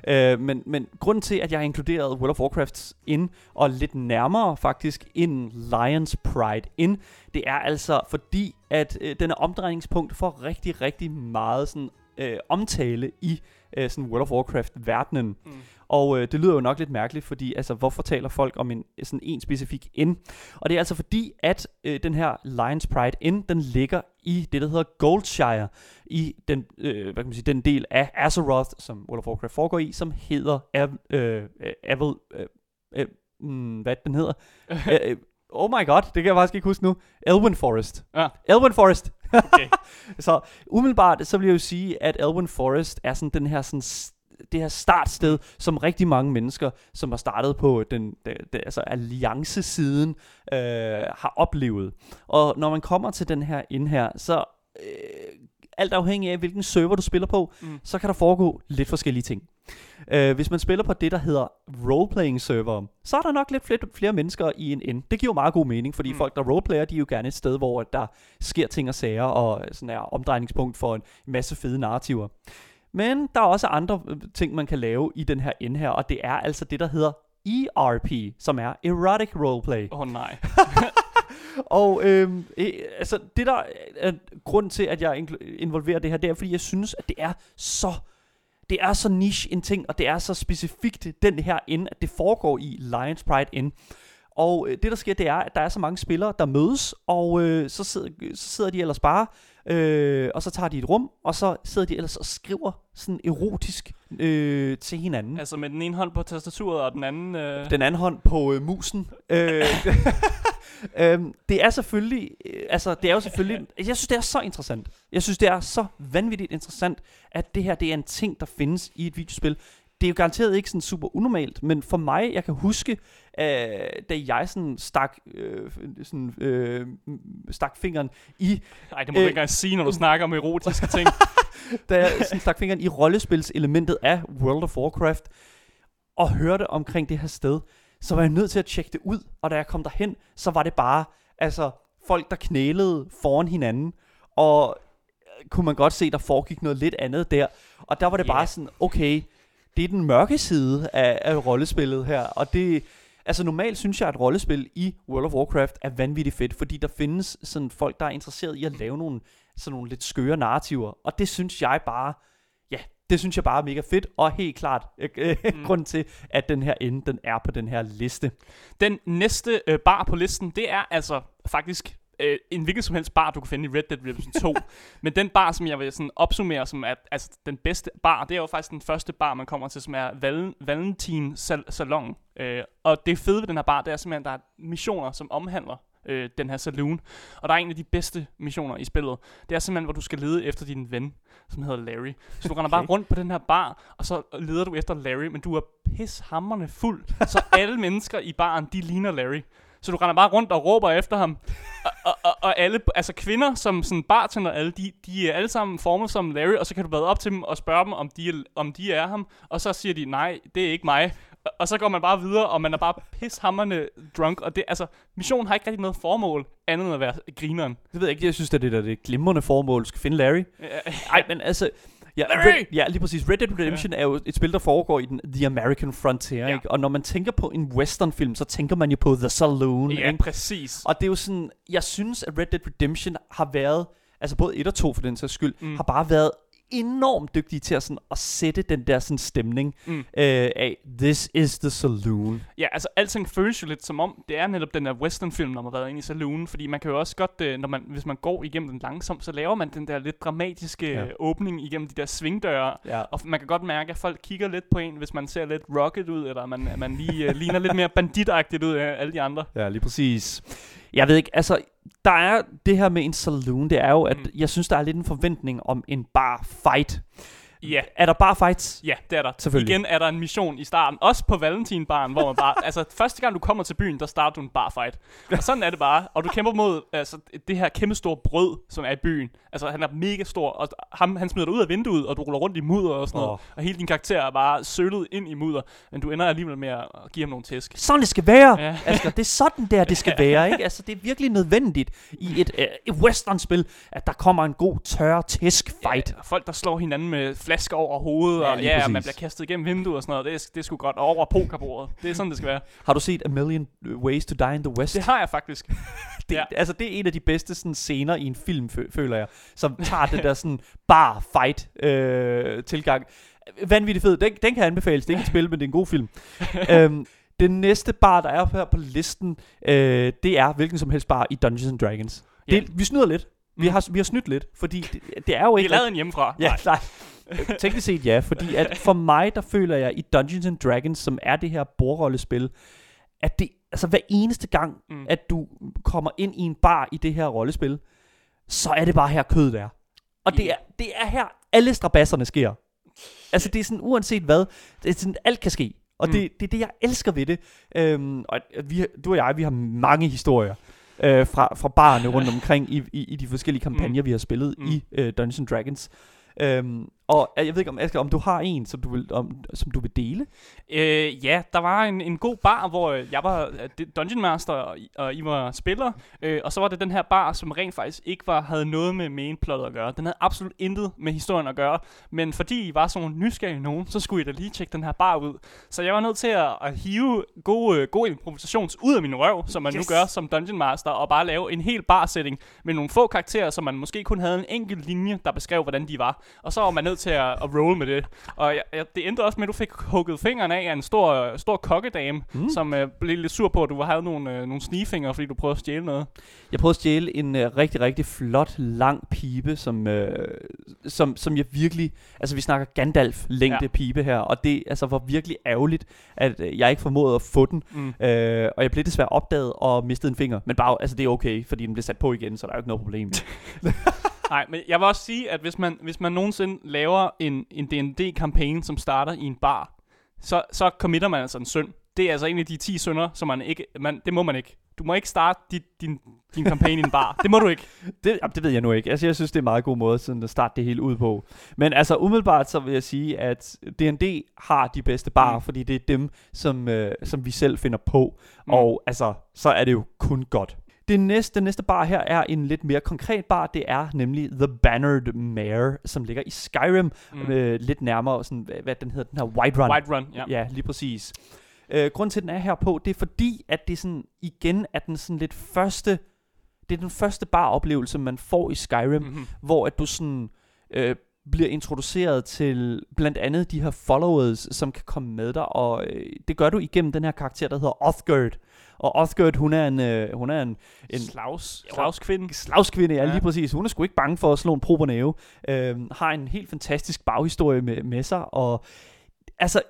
Øh, men, men grunden til, at jeg har inkluderet World of Warcraft ind, og lidt nærmere faktisk ind Lions Pride ind, det er altså fordi, at øh, den er omdrejningspunkt for rigtig, rigtig meget sådan, øh, omtale i øh, sådan World of Warcraft-verdenen. Mm. Og øh, det lyder jo nok lidt mærkeligt, fordi altså, hvorfor taler folk om en sådan en specifik ind? Og det er altså fordi, at øh, den her Lions Pride ind, den ligger i det, der hedder Goldshire, i den, øh, hvad kan man sige, den del af Azeroth, som World of Warcraft foregår i, som hedder Av, øh, Avel, øh, øh, mm, hvad den hedder? øh, øh, oh my god, det kan jeg faktisk ikke huske nu. Elven Forest. Ja. Elven Forest. Okay. Så umiddelbart, så vil jeg jo sige, at Elven Forest er sådan den her sådan det her startsted, som rigtig mange mennesker, som har startet på den, den, den altså alliancesiden, øh, har oplevet. Og når man kommer til den her ind her, så øh, alt afhængig af, hvilken server du spiller på, mm. så kan der foregå lidt forskellige ting. Uh, hvis man spiller på det, der hedder roleplaying server, så er der nok lidt flere, flere mennesker i en end. Det giver jo meget god mening, fordi mm. folk, der roleplayer, de er jo gerne et sted, hvor der sker ting og sager, og sådan er omdrejningspunkt for en masse fede narrativer. Men der er også andre øh, ting, man kan lave i den her end her, og det er altså det, der hedder ERP, som er Erotic Roleplay. Åh oh, nej. og øhm, øh, altså det der er grund til, at jeg involverer det her, det er, fordi jeg synes, at det er så det er så niche en ting, og det er så specifikt den her ind, at det foregår i Lions Pride ind. Og øh, det der sker, det er, at der er så mange spillere, der mødes, og øh, så, sidder, så sidder de ellers bare, øh, og så tager de et rum, og så sidder de ellers og skriver sådan erotisk øh, til hinanden. Altså med den ene hånd på tastaturet, og den anden... Øh... Den anden hånd på øh, musen. øh, øhm, det er selvfølgelig, øh, altså det er jo selvfølgelig, jeg synes det er så interessant. Jeg synes det er så vanvittigt interessant, at det her det er en ting, der findes i et videospil. Det er jo garanteret ikke sådan super unormalt, men for mig, jeg kan huske, øh, da jeg sådan stak, øh, sådan, øh, stak fingeren i... Nej, det må øh, du ikke engang sige, når du snakker om erotiske ting. da jeg sådan stak fingeren i rollespilselementet af World of Warcraft, og hørte omkring det her sted, så var jeg nødt til at tjekke det ud, og da jeg kom derhen, så var det bare, altså, folk, der knælede foran hinanden, og øh, kunne man godt se, der foregik noget lidt andet der, og der var det yeah. bare sådan, okay, det er den mørke side af, af rollespillet her, og det, altså normalt synes jeg, at rollespil i World of Warcraft er vanvittigt fedt, fordi der findes sådan folk, der er interesseret i at lave nogle, sådan nogle lidt skøre narrativer, og det synes jeg bare, det synes jeg bare er mega fedt, og helt klart øh, mm. grund til, at den her ende, den er på den her liste. Den næste øh, bar på listen, det er altså faktisk øh, en hvilken som helst bar, du kan finde i Red Dead Redemption 2. Men den bar, som jeg vil sådan opsummere som at, altså, den bedste bar, det er jo faktisk den første bar, man kommer til, som er Val- Valentin Sal- Salon. Øh, og det fede ved den her bar, det er simpelthen, at der er missioner, som omhandler øh, den her saloon. Og der er en af de bedste missioner i spillet. Det er simpelthen, hvor du skal lede efter din ven, som hedder Larry. Så du render okay. bare rundt på den her bar, og så leder du efter Larry, men du er pishammerende fuld. Så alle mennesker i baren, de ligner Larry. Så du render bare rundt og råber efter ham. Og, og, og, og alle, altså kvinder som sådan bartender, alle, de, de er alle sammen formet som Larry, og så kan du være op til dem og spørge dem, om de, om de er ham. Og så siger de, nej, det er ikke mig og så går man bare videre, og man er bare pishammerende drunk, og det, altså, missionen har ikke rigtig noget formål, andet end at være grineren. Det ved jeg ikke, jeg synes, at det er det glimrende formål, skal finde Larry. Nej, men altså, Ja, Red, ja, lige præcis. Red Dead Redemption ja. er jo et spil, der foregår i den The American Frontier, ja. ikke? Og når man tænker på en westernfilm, så tænker man jo på The Saloon, Ja, ikke? præcis. Og det er jo sådan, jeg synes, at Red Dead Redemption har været, altså både 1 og 2 for den sags skyld, mm. har bare været enormt dygtige til at, sådan, at sætte den der sådan, stemning mm. øh, af, this is the saloon. Ja, altså alting føles jo lidt som om, det er netop den der westernfilm, når man har været inde i saloon, fordi man kan jo også godt, øh, når man, hvis man går igennem den langsomt, så laver man den der lidt dramatiske ja. åbning igennem de der svingdøre, ja. og man kan godt mærke, at folk kigger lidt på en, hvis man ser lidt rocket ud, eller man, man lige uh, ligner lidt mere banditagtigt ud af alle de andre. Ja, lige præcis. Jeg ved ikke, altså, der er det her med en saloon, det er jo, at mm. jeg synes, der er lidt en forventning om en bar fight. Ja. Er der bare fights? Ja, det er der. Selvfølgelig. Igen er der en mission i starten, også på Valentinbaren, hvor man bare, altså første gang du kommer til byen, der starter du en bar fight. Og sådan er det bare. Og du kæmper mod altså, det her kæmpe store brød, som er i byen. Altså han er mega stor, og ham, han smider dig ud af vinduet, og du ruller rundt i mudder og sådan oh. noget. Og hele din karakter er bare sølet ind i mudder, men du ender alligevel med at give ham nogle tæsk. Sådan det skal være, ja. Asger. Det er sådan der, det skal være, ikke? Altså det er virkelig nødvendigt i et, uh, et western-spil, at der kommer en god tør tæsk fight. Ja, folk, der slår hinanden med flasker over hovedet, ja, og ja, man bliver kastet igennem vinduet og sådan noget. Det er, det er sgu godt over pokerbordet. Det er sådan, det skal være. Har du set A Million Ways to Die in the West? Det har jeg faktisk. det, ja. Altså, det er en af de bedste sådan, scener i en film, føler jeg, som tager det der sådan bar fight øh, tilgang. Vanvittigt fed. Den, den kan anbefales. Det er ikke et spil, men det er en god film. øhm, den næste bar, der er her på listen, øh, det er hvilken som helst bar i Dungeons and Dragons. Det, ja. Vi snyder lidt. Vi har, vi har snydt lidt, fordi det, det er jo ikke... Vi lavede en hjemmefra. Ja, nej. Teknisk set ja, fordi at for mig, der føler jeg i Dungeons and Dragons, som er det her bordrollespil, at det, altså hver eneste gang, mm. at du kommer ind i en bar i det her rollespil, så er det bare her kødet er. Og det er, det er her, alle strabasserne sker. Altså, det er sådan, uanset hvad, det er sådan, alt kan ske. Og Mm. det, det er det, jeg elsker ved det. Øhm, og vi, du og jeg, vi har mange historier øh, fra, fra barne rundt omkring i, i, i de forskellige kampagner, vi har spillet Mm. i øh, Dungeons Dragons. Øhm, og jeg ved ikke, om, Asger, om du har en, som du vil, om, som du vil dele? Øh, ja, der var en, en god bar, hvor øh, jeg var øh, Dungeon Master, og I, og I var spiller. Øh, og så var det den her bar, som rent faktisk ikke var, havde noget med mainplottet at gøre. Den havde absolut intet med historien at gøre. Men fordi I var sådan nogle nysgerrige nogen, så skulle I da lige tjekke den her bar ud. Så jeg var nødt til at, at hive god, øh, god improvisations ud af min røv, som man. Yes. nu gør som Dungeon Master, og bare lave en hel bar-setting med nogle få karakterer, som man måske kun havde en enkelt linje, der beskrev, hvordan de var. Og så var man nødt til at, at roll med det. Og jeg, jeg, det endte også med, at du fik hugget fingrene af af en stor, stor kokkedame, mm. som øh, blev lidt sur på, at du havde nogle, øh, nogle snigefingre, fordi du prøvede at stjæle noget. Jeg prøvede at stjæle en øh, rigtig, rigtig flot, lang pibe, som, øh, som, som jeg virkelig... Altså, vi snakker Gandalf-længde ja. pibe her, og det altså, var virkelig ærgerligt, at øh, jeg ikke formåede at få den. Mm. Øh, og jeg blev desværre opdaget og mistede en finger. Men bare, altså, det er okay, fordi den blev sat på igen, så der er jo ikke noget problem. Nej, men jeg vil også sige, at hvis man, hvis man nogensinde laver en, en D&D-kampagne, som starter i en bar, så, så committer man altså en synd. Det er altså en af de 10 synder, som man ikke... Man, det må man ikke. Du må ikke starte dit, din, din kampagne i en bar. Det må du ikke. det, jamen, det ved jeg nu ikke. Altså, jeg synes, det er en meget god måde sådan at starte det hele ud på. Men altså, umiddelbart så vil jeg sige, at D&D har de bedste barer, Mm. fordi det er dem, som, øh, som vi selv finder på. Mm. Og altså, så er det jo kun godt. Det næste, den næste bar her er en lidt mere konkret bar. Det er nemlig The Bannered Mare, som ligger i Skyrim. Mm. Øh, lidt nærmere, sådan, hvad, hvad den hedder, den her White Run. White Run, ja. Ja, lige præcis. Øh, grunden til, at den er her på, det er fordi, at det sådan, igen er den sådan lidt første, det er den første bar-oplevelse, man får i Skyrim, mm. Mm-hmm. hvor at du sådan øh, bliver introduceret til blandt andet de her followers, som kan komme med dig, og øh, det gør du igennem den her karakter, der hedder Othgerd. Og Othgerd, hun er en, øh, hun er en, en Slags, slagskvinde. slagskvinde, ja, Ja. lige præcis. Hun er sgu ikke bange for at slå en prober næve. Øhm, har en helt fantastisk baghistorie med, med sig, og altså,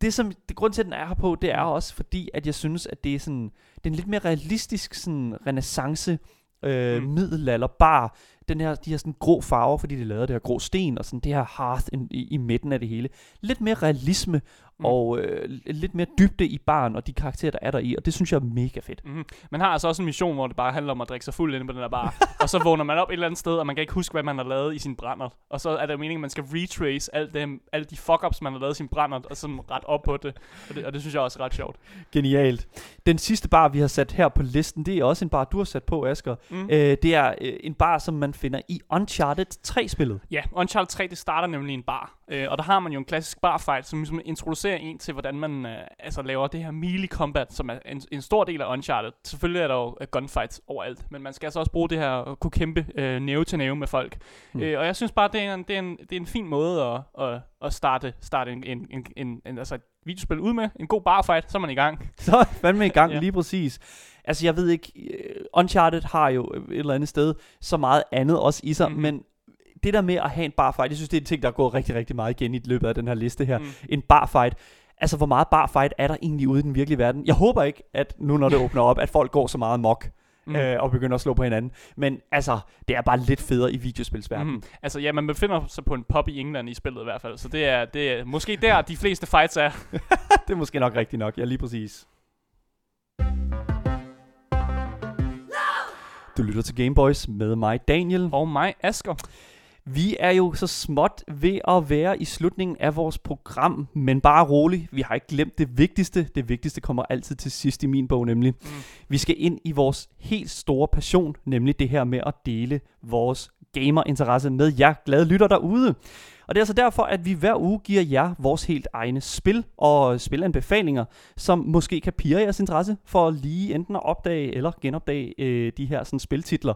det som, det grund til, at den er her på, det er også fordi, at jeg synes, at det er sådan, det er en lidt mere realistisk sådan renaissance, øh, Mm. mm. middelalderbar, den her, de her sådan grå farver, fordi de lavede det her grå sten, og sådan det her hearth i, i, i midten af det hele. Lidt mere realisme, Mm. mm. og øh, lidt mere dybde i baren, og de karakterer, der er der i, og det synes jeg er mega fedt. Mm-hmm. Man har altså også en mission, hvor det bare handler om at drikke sig fuld inde på den der bar. og så vågner man op et eller andet sted, og man kan ikke huske, hvad man har lavet i sin brænder. Og så er det meningen, at man skal retrace alt dem, alle de fuck-ups, man har lavet i sin brænder, og sådan ret op på det. Og, det. og det synes jeg også er ret sjovt. Genialt. Den sidste bar, vi har sat her på listen, det er også en bar, du har sat på, Asger. Mm. Øh, det er øh, en bar, som man finder i Uncharted 3-spillet. Ja, Uncharted 3, det starter nemlig en bar. Øh, og der har man jo en klassisk barfight, som ligesom introducerer en til, hvordan man øh, altså laver det her melee combat, som er en, en stor del af Uncharted. Selvfølgelig er der jo øh, gunfights overalt, men man skal altså også bruge det her at kunne kæmpe øh, næve til næve med folk. Mm. Øh, og jeg synes bare, det er en, det er en, det er en fin måde at, at, at starte, starte en, en, en, en, en, altså et videospil ud med. En god barfight, så er man i gang. Så er fandme i gang, Ja. lige præcis. Altså, jeg ved ikke, øh, Uncharted har jo et eller andet sted så meget andet også i sig, mm. men det der med at have en barfight, jeg synes, det er en ting, der er gået rigtig, rigtig meget igen i løbet af den her liste her. Mm. En barfight. Altså, hvor meget barfight er der egentlig ude i den virkelige verden? Jeg håber ikke, at nu når det åbner op, at folk går så meget mok Mm. mm. øh, og begynder at slå på hinanden. Men altså, det er bare lidt federe i videospilsverdenen. Mm. Altså ja, man befinder sig på en pub i England i spillet i hvert fald, så det er, det er måske der, de fleste fights er. det er måske nok rigtigt nok. Ja, lige præcis. Du lytter til Gameboys med mig, Daniel. Og mig, Asker. Vi er jo så småt ved at være i slutningen af vores program, men bare rolig, vi har ikke glemt det vigtigste. Det vigtigste kommer altid til sidst i min bog nemlig. Mm. Vi skal ind i vores helt store passion, nemlig det her med at dele vores gamerinteresse med jer glade lytter derude. Og det er altså derfor, at vi hver uge giver jer vores helt egne spil og spilanbefalinger, som måske kan pire jeres interesse for lige enten at opdage eller genopdage øh, de her sådan, spiltitler.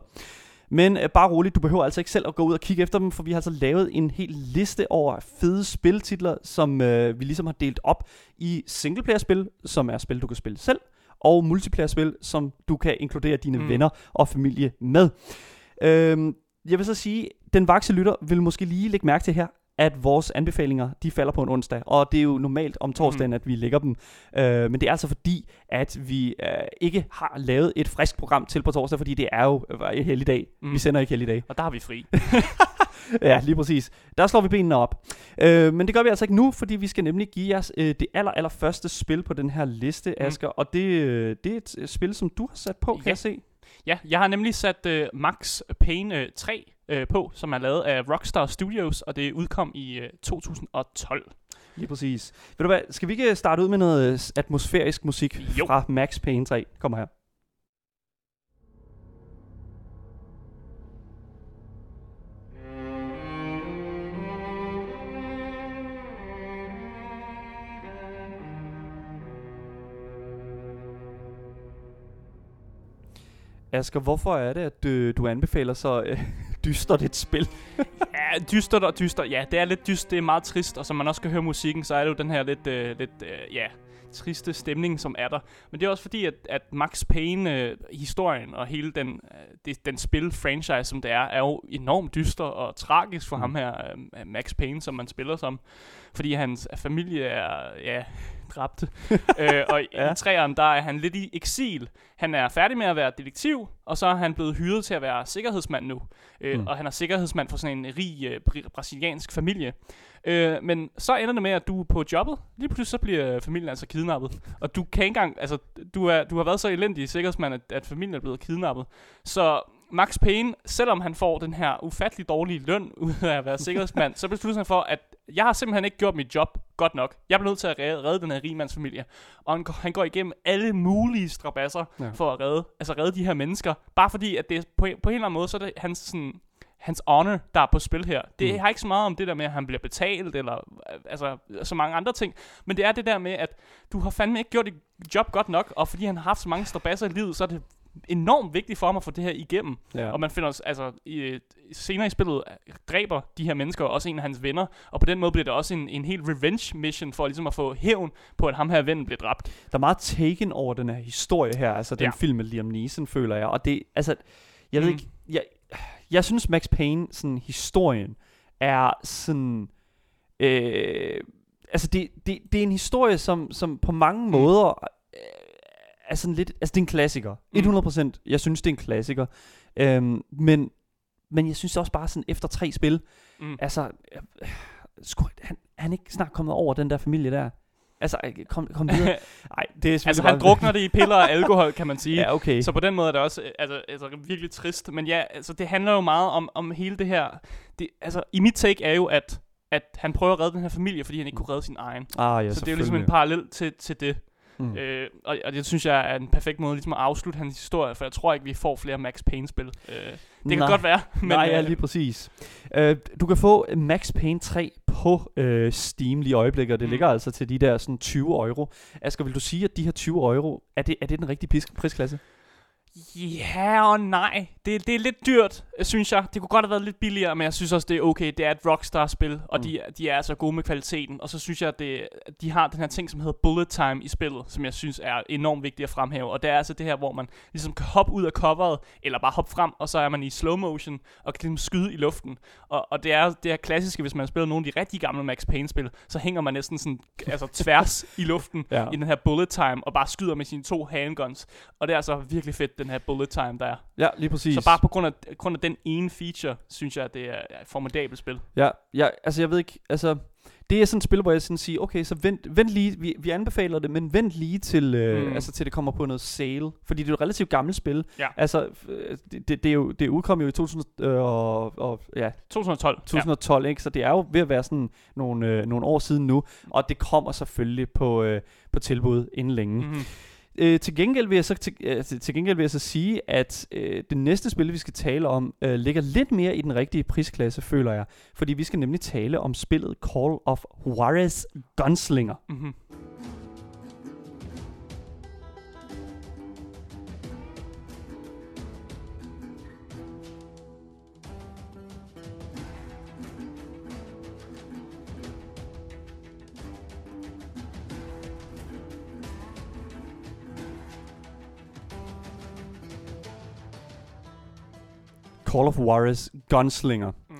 Men øh, bare roligt, du behøver altså ikke selv at gå ud og kigge efter dem, for vi har altså lavet en hel liste over fede spiltitler, som øh, vi ligesom har delt op i singleplayer-spil, som er spil, du kan spille selv, og multiplayer-spil, som du kan inkludere dine Mm. venner og familie med. Øhm, jeg vil så sige, den vakse lytter vil måske lige lægge mærke til her, at vores anbefalinger, de falder på en onsdag, og det er jo normalt om torsdagen, Mm. mm. at vi lægger dem. Øh, men det er altså fordi, at vi øh, ikke har lavet et frisk program til på torsdag, fordi det er jo øh, helligdag. Mm. Mm. Vi sender ikke helligdag. Og der har vi fri. ja, lige præcis. Der slår vi benene op. Øh, men det gør vi altså ikke nu, fordi vi skal nemlig give jer øh, det aller, aller første spil på den her liste, Mm. Asger. Og det, øh, det er et øh, spil, som du har sat på, kan Ja. jeg se. Ja, jeg har nemlig sat uh, Max Payne uh, 3 uh, på, som er lavet af Rockstar Studios, og det udkom i uh, 2012. Lige præcis. Ved du hvad, skal vi ikke starte ud med noget øh, atmosfærisk musik Jo. fra Max Payne 3? Kommer her. Asger, hvorfor er det, at øh, du anbefaler så øh, dystert et spil? Ja, dystert og dyster. Ja, det er lidt dyst, det er meget trist, og som man også kan høre musikken, så er det jo den her lidt, øh, lidt øh, ja, triste stemning, som er der. Men det er også fordi, at, at Max Payne-historien og hele den, øh, det, den spil-franchise, som det er, er jo enormt dyster og tragisk for Mm. ham her, øh, Max Payne, som man spiller som. Fordi hans familie er, ja, dræbt. øh, og i Ja. træerne, der er han lidt i eksil. Han er færdig med at være detektiv, og så er han blevet hyret til at være sikkerhedsmand nu. Øh, mm. Og han er sikkerhedsmand for sådan en rig øh, br- brasiliansk familie. Øh, men så ender det med, at du er på jobbet. Lige pludselig så bliver familien altså kidnappet. Og du kan ikke engang, altså, du, er, du har været så elendig sikkerhedsmand, at, at familien er blevet kidnappet. Så Max Payne, selvom han får den her ufattelig dårlige løn ud af at være sikkerhedsmand, så beslutter han for, at jeg har simpelthen ikke gjort mit job godt nok. Jeg bliver nødt til at redde, redde den her rigmandsfamilie. Og han, går- han går igennem alle mulige strabasser Ja. for at redde, altså redde de her mennesker. Bare fordi, at det på, en- på en eller anden måde, så er det hans, sådan, hans honor, der er på spil her. Det Mm. har ikke så meget om det der med, at han bliver betalt, eller altså, så mange andre ting. Men det er det der med, at du har fandme ikke gjort dit job godt nok, og fordi han har haft så mange strabasser i livet, så er det enormt vigtigt for ham at få det her igennem. Ja. Og man finder også, altså, i, senere i spillet øh, dræber de her mennesker også en af hans venner, og på den måde bliver det også en, en helt revenge mission for ligesom at få hævn på, at ham her vennen bliver dræbt. Der er meget taken over den her historie her, altså den Ja. film med Liam Neeson, føler jeg. Og det, altså, jeg ved Mm. ikke, jeg, jeg synes Max Payne, sådan historien, er sådan, øh, altså det, det, det er en historie, som, som på mange Mm. måder øh, er sådan lidt, altså det er en klassiker. Mm. 100%, jeg synes det er en klassiker. Øhm, men, men jeg synes også bare sådan, efter tre spil, Mm. altså, øh, skulle han, han ikke snart kommet over den der familie der? Altså, øh, kom, kom videre. Nej, det er altså, han drukner det i piller og alkohol, kan man sige. Ja, okay. Så på den måde er det også øh, altså, altså, virkelig trist. Men ja, altså, det handler jo meget om, om hele det her. Det, altså, I mit take er jo, at, at han prøver at redde den her familie, fordi han ikke kunne redde sin egen. Ah, ja, så det er jo ligesom en parallel til, til det. Mm. Øh, og, og det synes jeg er en perfekt måde ligesom at afslutte hans historie, for jeg tror ikke, vi får flere Max Payne-spil. Øh, det kan Nej. godt være. Men, Nej, ja, øh, lige præcis. Uh, du kan få Max Payne 3 på uh, Steam lige i øjeblikket, og det mm. Ligger altså til de der sådan 20 euro. Asger, vil du sige, at de her 20 euro, er det, er det den rigtige pris, prisklasse? Ja og nej. Det, det er lidt dyrt, synes jeg. Det kunne godt have været lidt billigere, men jeg synes også, det er okay. Det er et Rockstar-spil, og Mm. de, de er altså gode med kvaliteten. Og så synes jeg, at det, de har den her ting, som hedder bullet time i spillet, som jeg synes er enormt vigtigt at fremhæve. Og det er altså det her, hvor man ligesom kan hoppe ud af coveret, eller bare hoppe frem, og så er man i slow motion, og kan ligesom skyde i luften. Og, og det er det her klassiske, hvis man har spillet nogle af de rigtig gamle Max Payne-spil, så hænger man næsten sådan, altså tværs i luften Ja. i den her bullet time, og bare skyder med sine to handguns. Og det er altså virkelig fedt, den her bullet time, der er. Ja, lige præcis. Så bare på grund af, grund af den ene feature, synes jeg, at det er et formidabelt spil. Ja, ja, altså jeg ved ikke, altså det er sådan et spil, hvor jeg sådan siger, okay, så vent, vent lige, vi, vi anbefaler det, men vent lige til, øh, mm. Mm. altså til det kommer på noget sale, fordi det er jo et relativt gammelt spil. Ja. Altså, øh, det, det, det, er jo, det udkom jo i 2000, øh, og, og, ja, 2012. 2012, ikke? Så det er jo ved at være sådan nogle, øh, nogle år siden nu, og det kommer selvfølgelig på, øh, på tilbud inden længe. Ja. Øh, til, gengæld vil jeg så, til, øh, til, til gengæld vil jeg så sige, at øh, det næste spil, vi skal tale om, øh, ligger lidt mere i den rigtige prisklasse, føler jeg. Fordi vi skal nemlig tale om spillet Call of Juarez Gunslinger. Mm-hmm. Call of Juarez Gunslinger. Mm.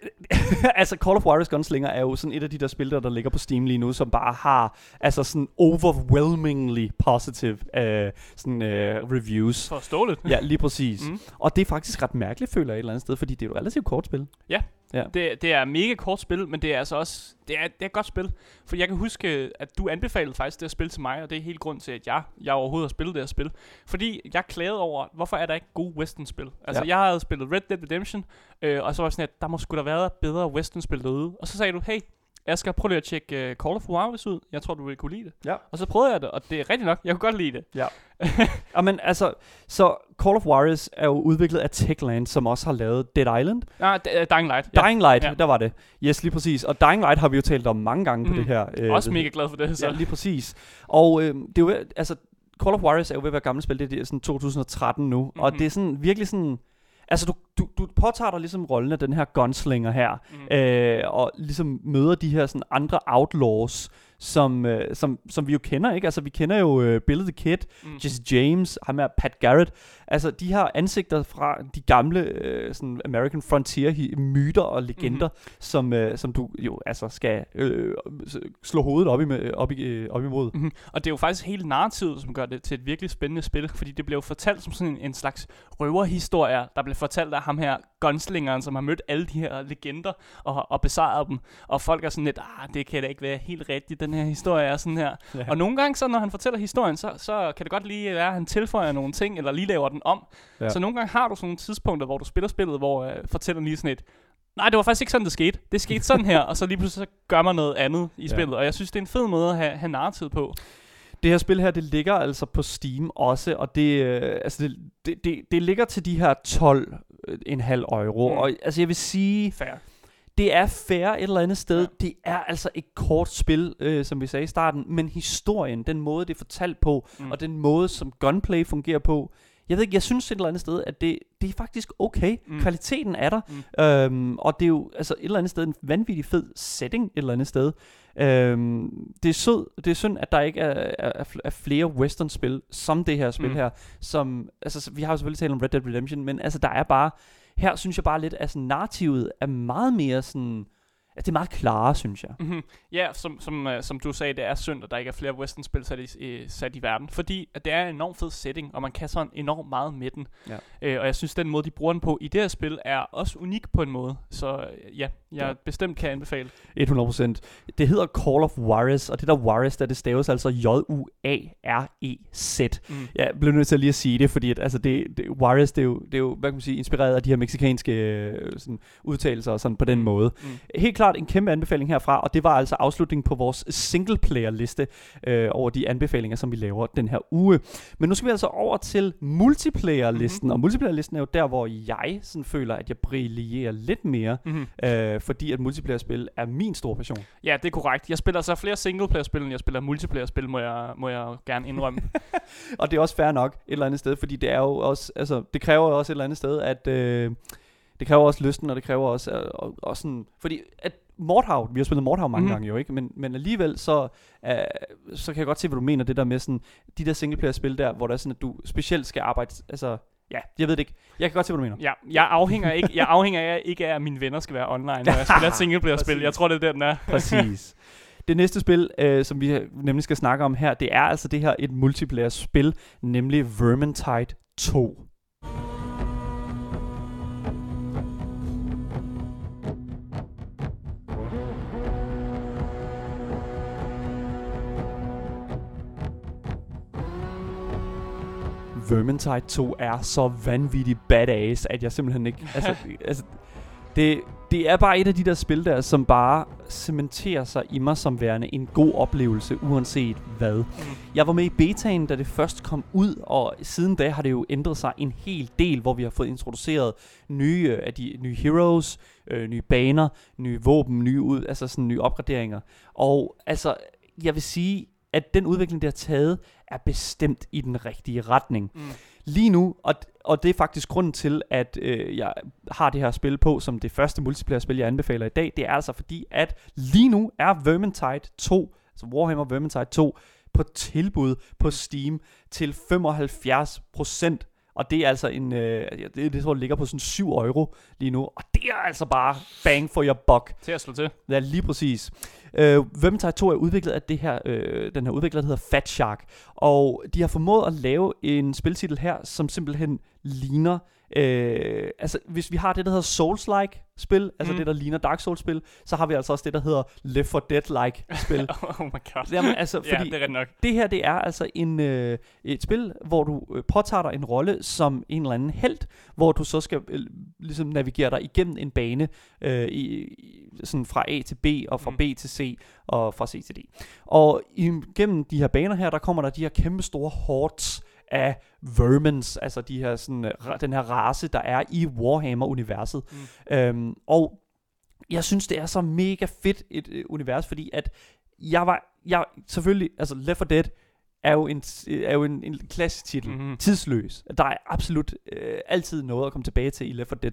altså Call of Juarez Gunslinger er jo sådan et af de der spil, der, der ligger på Steam lige nu, som bare har altså sådan overwhelmingly positive uh, sådan, uh, reviews. Forståeligt. Ja, lige præcis. Mm. Og det er faktisk ret mærkeligt, føler jeg et eller andet sted, fordi det er jo et relativt kort spil. Ja. Ja. Det, det er mega kort spil, men det er altså også det er, det er et godt spil. For jeg kan huske, at du anbefalede faktisk det at spille til mig, og det er helt grund til, at jeg, jeg overhovedet har spillet det her spil. Fordi jeg klagede over, hvorfor er der ikke gode western-spil? Altså, Ja. jeg havde spillet Red Dead Redemption, øh, og så var jeg sådan, at der må sgu da være bedre western-spil derude. Og så sagde du, hey, jeg skal prøve lige at tjekke uh, Call of Juarez ud. Jeg tror, du vil kunne lide det. Ja. Og så prøvede jeg det, og det er rigtigt nok. Jeg kunne godt lide det. Ja, men altså, så Call of Juarez er jo udviklet af Techland, som også har lavet Dead Island. Ah, D- uh, Dying Light. Ja. Dying Light, Ja. der var det. Yes, lige præcis. Og Dying Light har vi jo talt om mange gange mm. på det her. øh, Også mega glad for det. Så. Ja, lige præcis. Og øh, det er jo, altså, Call of Juarez er jo ved at være gammelt spil, det er, det er sådan 2013 nu, mm-hmm. og Mhm. det er sådan virkelig sådan, altså du, du, du påtager dig ligesom rollen af den her gunslinger her, Mm. øh, og ligesom møder de her sådan andre outlaws, som, øh, som, som vi jo kender, ikke? Altså vi kender jo øh, Billy the Kid, Mm. Jesse James, ham er Pat Garrett. Altså, de har ansigter fra de gamle øh, sådan American Frontier hi- myter og legender, mm-hmm. som, øh, som du jo altså skal øh, slå hovedet op, i, op, i, øh, op imod. Mm-hmm. Og det er jo faktisk hele narrativet, som gør det til et virkelig spændende spil, fordi det bliver jo fortalt som sådan en, en slags røverhistorie, der bliver fortalt af ham her gunslingeren, som har mødt alle de her legender og, og besejret dem. Og folk er sådan lidt, ah, det kan da ikke være helt rigtigt, den her historie er sådan her. Ja. Og nogle gange, så når han fortæller historien, så, så kan det godt lige være, at han tilføjer nogle ting, eller lige laver den om. Ja. Så nogle gange har du sådan nogle tidspunkter, hvor du spiller spillet, hvor øh, fortæller lige sådan et, nej, det var faktisk ikke sådan, det skete. Det skete sådan her, og så lige pludselig så gør man noget andet i Ja. spillet. Og jeg synes, det er en fed måde at have, have narrativ på. Det her spil her, det ligger altså på Steam også, og det, øh, altså det, det, det, det ligger til de her 12,5 euro. Mm. Og altså jeg vil sige, Fair. det er fair et eller andet sted. Ja. Det er altså et kort spil, øh, som vi sagde i starten, men historien, den måde det er fortalt på, mm. og den måde som gunplay fungerer på, jeg ved ikke, jeg synes et eller andet sted, at det, det er faktisk okay. Mm. Kvaliteten er der, Mm. øhm, og det er jo altså et eller andet sted en vanvittig fed setting et eller andet sted. Øhm, det er sød, det er synd, at der ikke er, er, er fl- er flere western-spil som det her spil Mm. her, som, altså så- vi har jo selvfølgelig talt om Red Dead Redemption, men altså der er bare, her synes jeg bare lidt, at sådan, narrativet er meget mere sådan, at det er meget klare, synes jeg. Mm-hmm. Ja, som, som, uh, som du sagde, det er synd, at der ikke er flere western-spil sat i, i, sat i verden. Fordi at det er en enormt fed setting, og man kan sådan enormt meget med den. Ja. Øh, og jeg synes, den måde, de bruger den på i det her spil, er også unik på en måde. Så øh, ja, jeg Ja. bestemt kan anbefale. 100%. Det hedder Call of Juarez, og det der Juarez, der det staves altså J-U-A-R-E-Z. Mm. Jeg blev nødt til lige at sige det, fordi at, altså det, det, Juarez, det er, jo, det er jo, hvad kan man sige, inspireret af de her meksikanske øh, sådan, udtalelser og sådan på den Mm. måde. Mm. Helt klart en kæmpe anbefaling herfra, og det var altså afslutningen på vores singleplayer-liste øh, over de anbefalinger, som vi laver den her uge. Men nu skal vi altså over til multiplayer-listen, Mhm. og multiplayer-listen er jo der, hvor jeg sådan føler, at jeg brillerer lidt mere, Mm-hmm. øh, fordi at multiplayer-spil er min store passion. Ja, det er korrekt. Jeg spiller så flere singleplayer-spil, end jeg spiller multiplayer-spil, må jeg, må jeg gerne indrømme. Og det er også fair nok et eller andet sted, fordi det er jo også, altså, det kræver jo også et eller andet sted, at øh, det kræver også lysten, og det kræver også, og, og sådan, fordi at Mordhav, vi har spillet Mordhav mange mm. gange jo, ikke? Men, men alligevel så, øh, så kan jeg godt se, hvad du mener, det der med sådan, de der singleplayer-spil der, hvor der er sådan, at du specielt skal arbejde, altså, ja, jeg ved det ikke. Jeg kan godt se, hvad du mener. ja, jeg afhænger ikke, jeg afhænger af, ikke af, at mine venner skal være online, når jeg spiller singleplayer-spil. Jeg tror, det er der, den er. Præcis. Det næste spil, øh, som vi nemlig skal snakke om her, det er altså det her et multiplayer-spil, nemlig Vermintide 2. Vermintide 2 er så vanvittigt badass, at jeg simpelthen ikke... Altså, altså det, det er bare et af de der spil der, som bare cementerer sig i mig som værende en god oplevelse, uanset hvad. Jeg var med i betaen, da det først kom ud, og siden da har det jo ændret sig en hel del, hvor vi har fået introduceret nye øh, af de nye heroes, øh, nye baner, nye våben, nye ud, altså sådan nye opgraderinger. Og altså, jeg vil sige, at den udvikling, det har taget, er bestemt i den rigtige retning. Mm. Lige nu, og, og det er faktisk grunden til, at øh, jeg har det her spil på som det første multiplayer-spil, jeg anbefaler i dag, det er altså fordi, at lige nu er Vermintide 2, altså Warhammer Vermintide 2, på tilbud på Steam til 75%. Og det er altså en, øh, det, det tror jeg ligger på sådan 7 euro lige nu. Og det er altså bare bang for your buck. Til at slå til. Ja, lige præcis. Øh, Vermintide 2 er udviklet af det her, øh, den her udvikler, der hedder Fat Shark. Og de har formået at lave en spiltitel her, som simpelthen ligner Øh, altså, hvis vi har det, der hedder Souls-like spil, altså Mm. det, der ligner Dark Souls-spil, så har vi altså også det, der hedder Left 4 Dead-like spil. oh my god. Jamen, altså, ja, fordi det er nok. det her, det er altså en, øh, et spil, hvor du øh, påtager dig en rolle som en eller anden held, hvor du så skal øh, ligesom navigere dig igennem en bane øh, i, i, sådan fra A til B, og fra Mm. B til C, og fra C til D. Og igennem de her baner her, der kommer der de her kæmpe store hordes af vermins, altså de her sådan, øh, den her race, der er i Warhammer-universet. Mm. Øhm, og jeg synes, det er så mega fedt et øh, univers, fordi at jeg var, jeg selvfølgelig, altså Left 4 Dead er jo en, er jo en, en klassisk titel, Mhm. mm-hmm. tidsløs. Der er absolut øh, altid noget at komme tilbage til i Left 4 Dead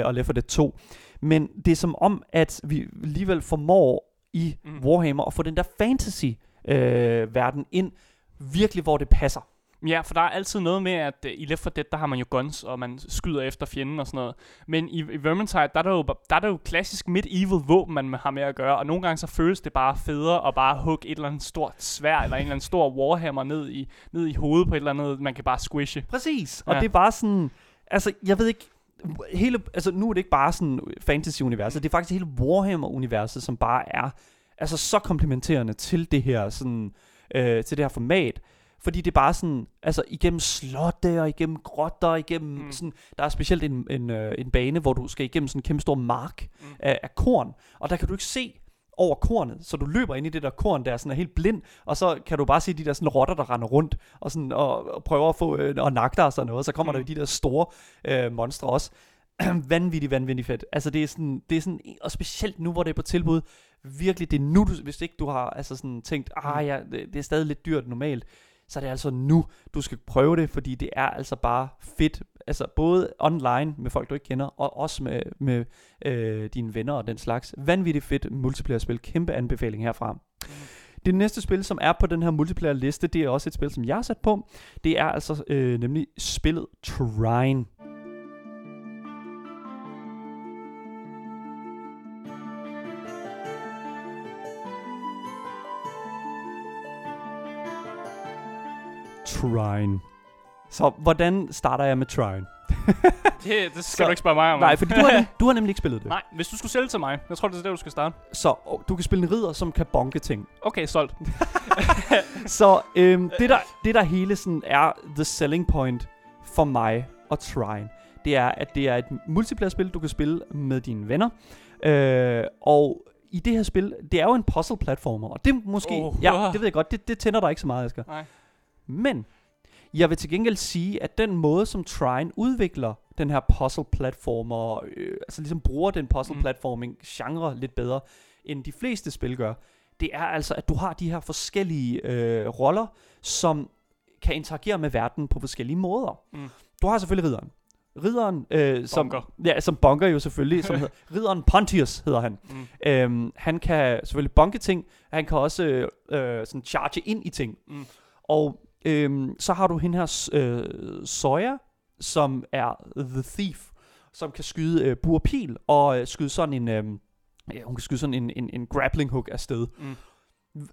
øh, og Left 4 Dead 2. Men det er som om, at vi alligevel formår i Mm. mm. Warhammer at få den der fantasy-verden øh, verden ind, virkelig hvor det passer. Ja, for der er altid noget med, at uh, i Left 4 Dead, der har man jo guns, og man skyder efter fjenden og sådan noget. Men i, i Vermintide, der er, der jo, der er der jo klassisk medieval våben, man har med at gøre, og nogle gange så føles det bare federe at bare hugge et eller andet stort svær, eller en eller anden stor warhammer ned i, ned i hovedet på et eller andet, man kan bare squishe. Præcis. Og Ja. det er bare sådan, altså jeg ved ikke, hele, altså nu er det ikke bare sådan fantasy-universet, det er faktisk hele Warhammer-universet, som bare er altså så komplementerende til det her sådan, øh, til det her format. Fordi det er bare sådan, altså igennem slotte og igennem grotter, igennem Mm. sådan, der er specielt en, en, øh, en bane, hvor du skal igennem sådan en kæmpe stor mark mm. af, af korn, og der kan du ikke se over kornet, så du løber ind i det der korn, der er sådan er helt blind, og så kan du bare se de der sådan rotter, der render rundt, og, sådan, og, og prøver at få øh, og nakke dig og sådan noget, og så kommer Mm. mm. der jo de der store øh, monstre også. vanvittigt, vanvittigt fedt. Altså det er sådan, det er sådan, og specielt nu, hvor det er på tilbud, virkelig, det er nu, du, hvis ikke du har altså sådan tænkt, ah ja, det, det er stadig lidt dyrt normalt, så er det altså nu, du skal prøve det, fordi det er altså bare fedt, altså både online med folk, du ikke kender, og også med, med øh, dine venner og den slags. Vanvittigt fedt multiplayer-spil, kæmpe anbefaling herfra. Det næste spil, som er på den her multiplayer-liste, det er også et spil, som jeg har sat på. Det er altså øh, nemlig spillet Trine. Trine. Så hvordan starter jeg med Trine? Det, det skal Så- du ikke spørge mig om. Nej, fordi du har, du har nemlig ikke spillet det. Nej, hvis du skulle sælge til mig, jeg tror, det er der, du skal starte. Så og du kan spille en ridder, som kan bonke ting. Okay, solgt. Så øhm, det, der, det der hele sådan er the selling point for mig og Trine, det er, at det er et multiplayer-spil, du kan spille med dine venner. Øh, og i det her spil, det er jo en puzzle-platformer, og det er måske, oh, ja, det ved jeg godt, det, det tænder dig ikke så meget, Asger. Nej. Men jeg vil til gengæld sige, at den måde, som Trine udvikler den her puzzle-platformer, øh, altså ligesom bruger den puzzle-platforming-genre lidt bedre, end de fleste spil gør, det er altså, at du har de her forskellige øh, roller, som kan interagere med verden på forskellige måder. Mm. Du har selvfølgelig ridderen. Ridderen, øh, som, ja, som bonker jo selvfølgelig, som hedder, ridderen Pontius hedder han. Mm. Øhm, han kan selvfølgelig bonke ting, han kan også øh, øh, sådan charge ind i ting. Mm. Og øhm, så har du hende her øh, Sawyer, som er The Thief, som kan skyde øh, bur og pil, og øh, skyde sådan en, øh, ja, hun kan skyde sådan en, en, en grappling hook afsted. Mm.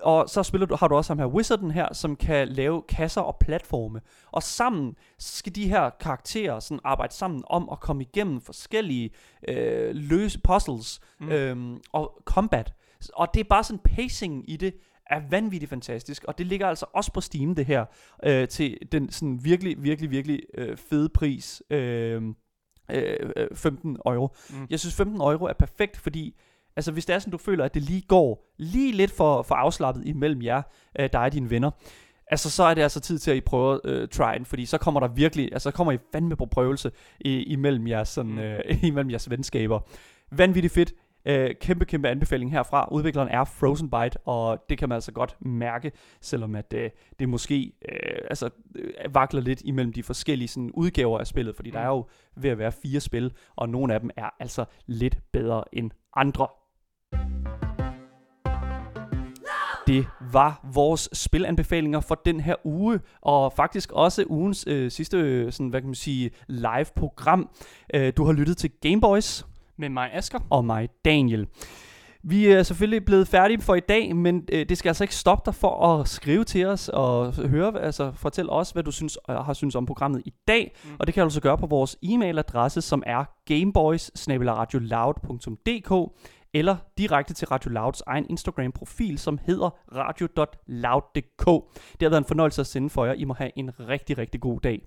Og så spiller du, har du også ham her Wizarden her, som kan lave kasser og platforme. Og sammen skal de her karakterer sådan arbejde sammen om at komme igennem forskellige øh, løse puzzles mm. øhm, og combat. Og det er bare sådan pacing i det er vanvittigt fantastisk, og det ligger altså også på Steam det her, øh, til den sådan virkelig, virkelig, virkelig øh, fede pris, øh, øh, øh, 15 euro. Mm. Jeg synes 15 euro er perfekt, fordi altså hvis det er sådan, du føler, at det lige går lige lidt for, for afslappet imellem jer, øh, dig og dine venner, altså så er det altså tid til at I prøver øh, tryen, fordi så kommer der virkelig, altså så kommer I fandme på prøvelse i, imellem, jeres, sådan, Mm. øh, imellem jeres venskaber. Vanvittigt fedt. Øh, kæmpe, kæmpe anbefaling herfra. Udvikleren er Frozen Byte, og det kan man altså godt mærke, selvom at øh, det måske øh, altså, øh, vakler lidt imellem de forskellige sådan, udgaver af spillet, fordi mm. der er jo ved at være fire spil, og nogle af dem er altså lidt bedre end andre. det var vores spilanbefalinger for den her uge, og faktisk også ugens øh, sidste, øh, sådan, hvad kan man sige, live-program. Øh, du har lyttet til Gameboys. Med mig, Asker. Og mig, Daniel. Vi er selvfølgelig blevet færdige for i dag, men øh, det skal altså ikke stoppe dig for at skrive til os og høre, altså fortæl os, hvad du synes, øh, har synes om programmet i dag. Mm. Og det kan du så gøre på vores e-mailadresse, som er gameboys eller direkte til Radio Louds egen Instagram-profil, som hedder radio.loud.dk. Det har været en fornøjelse at sende for jer. I må have en rigtig, rigtig god dag.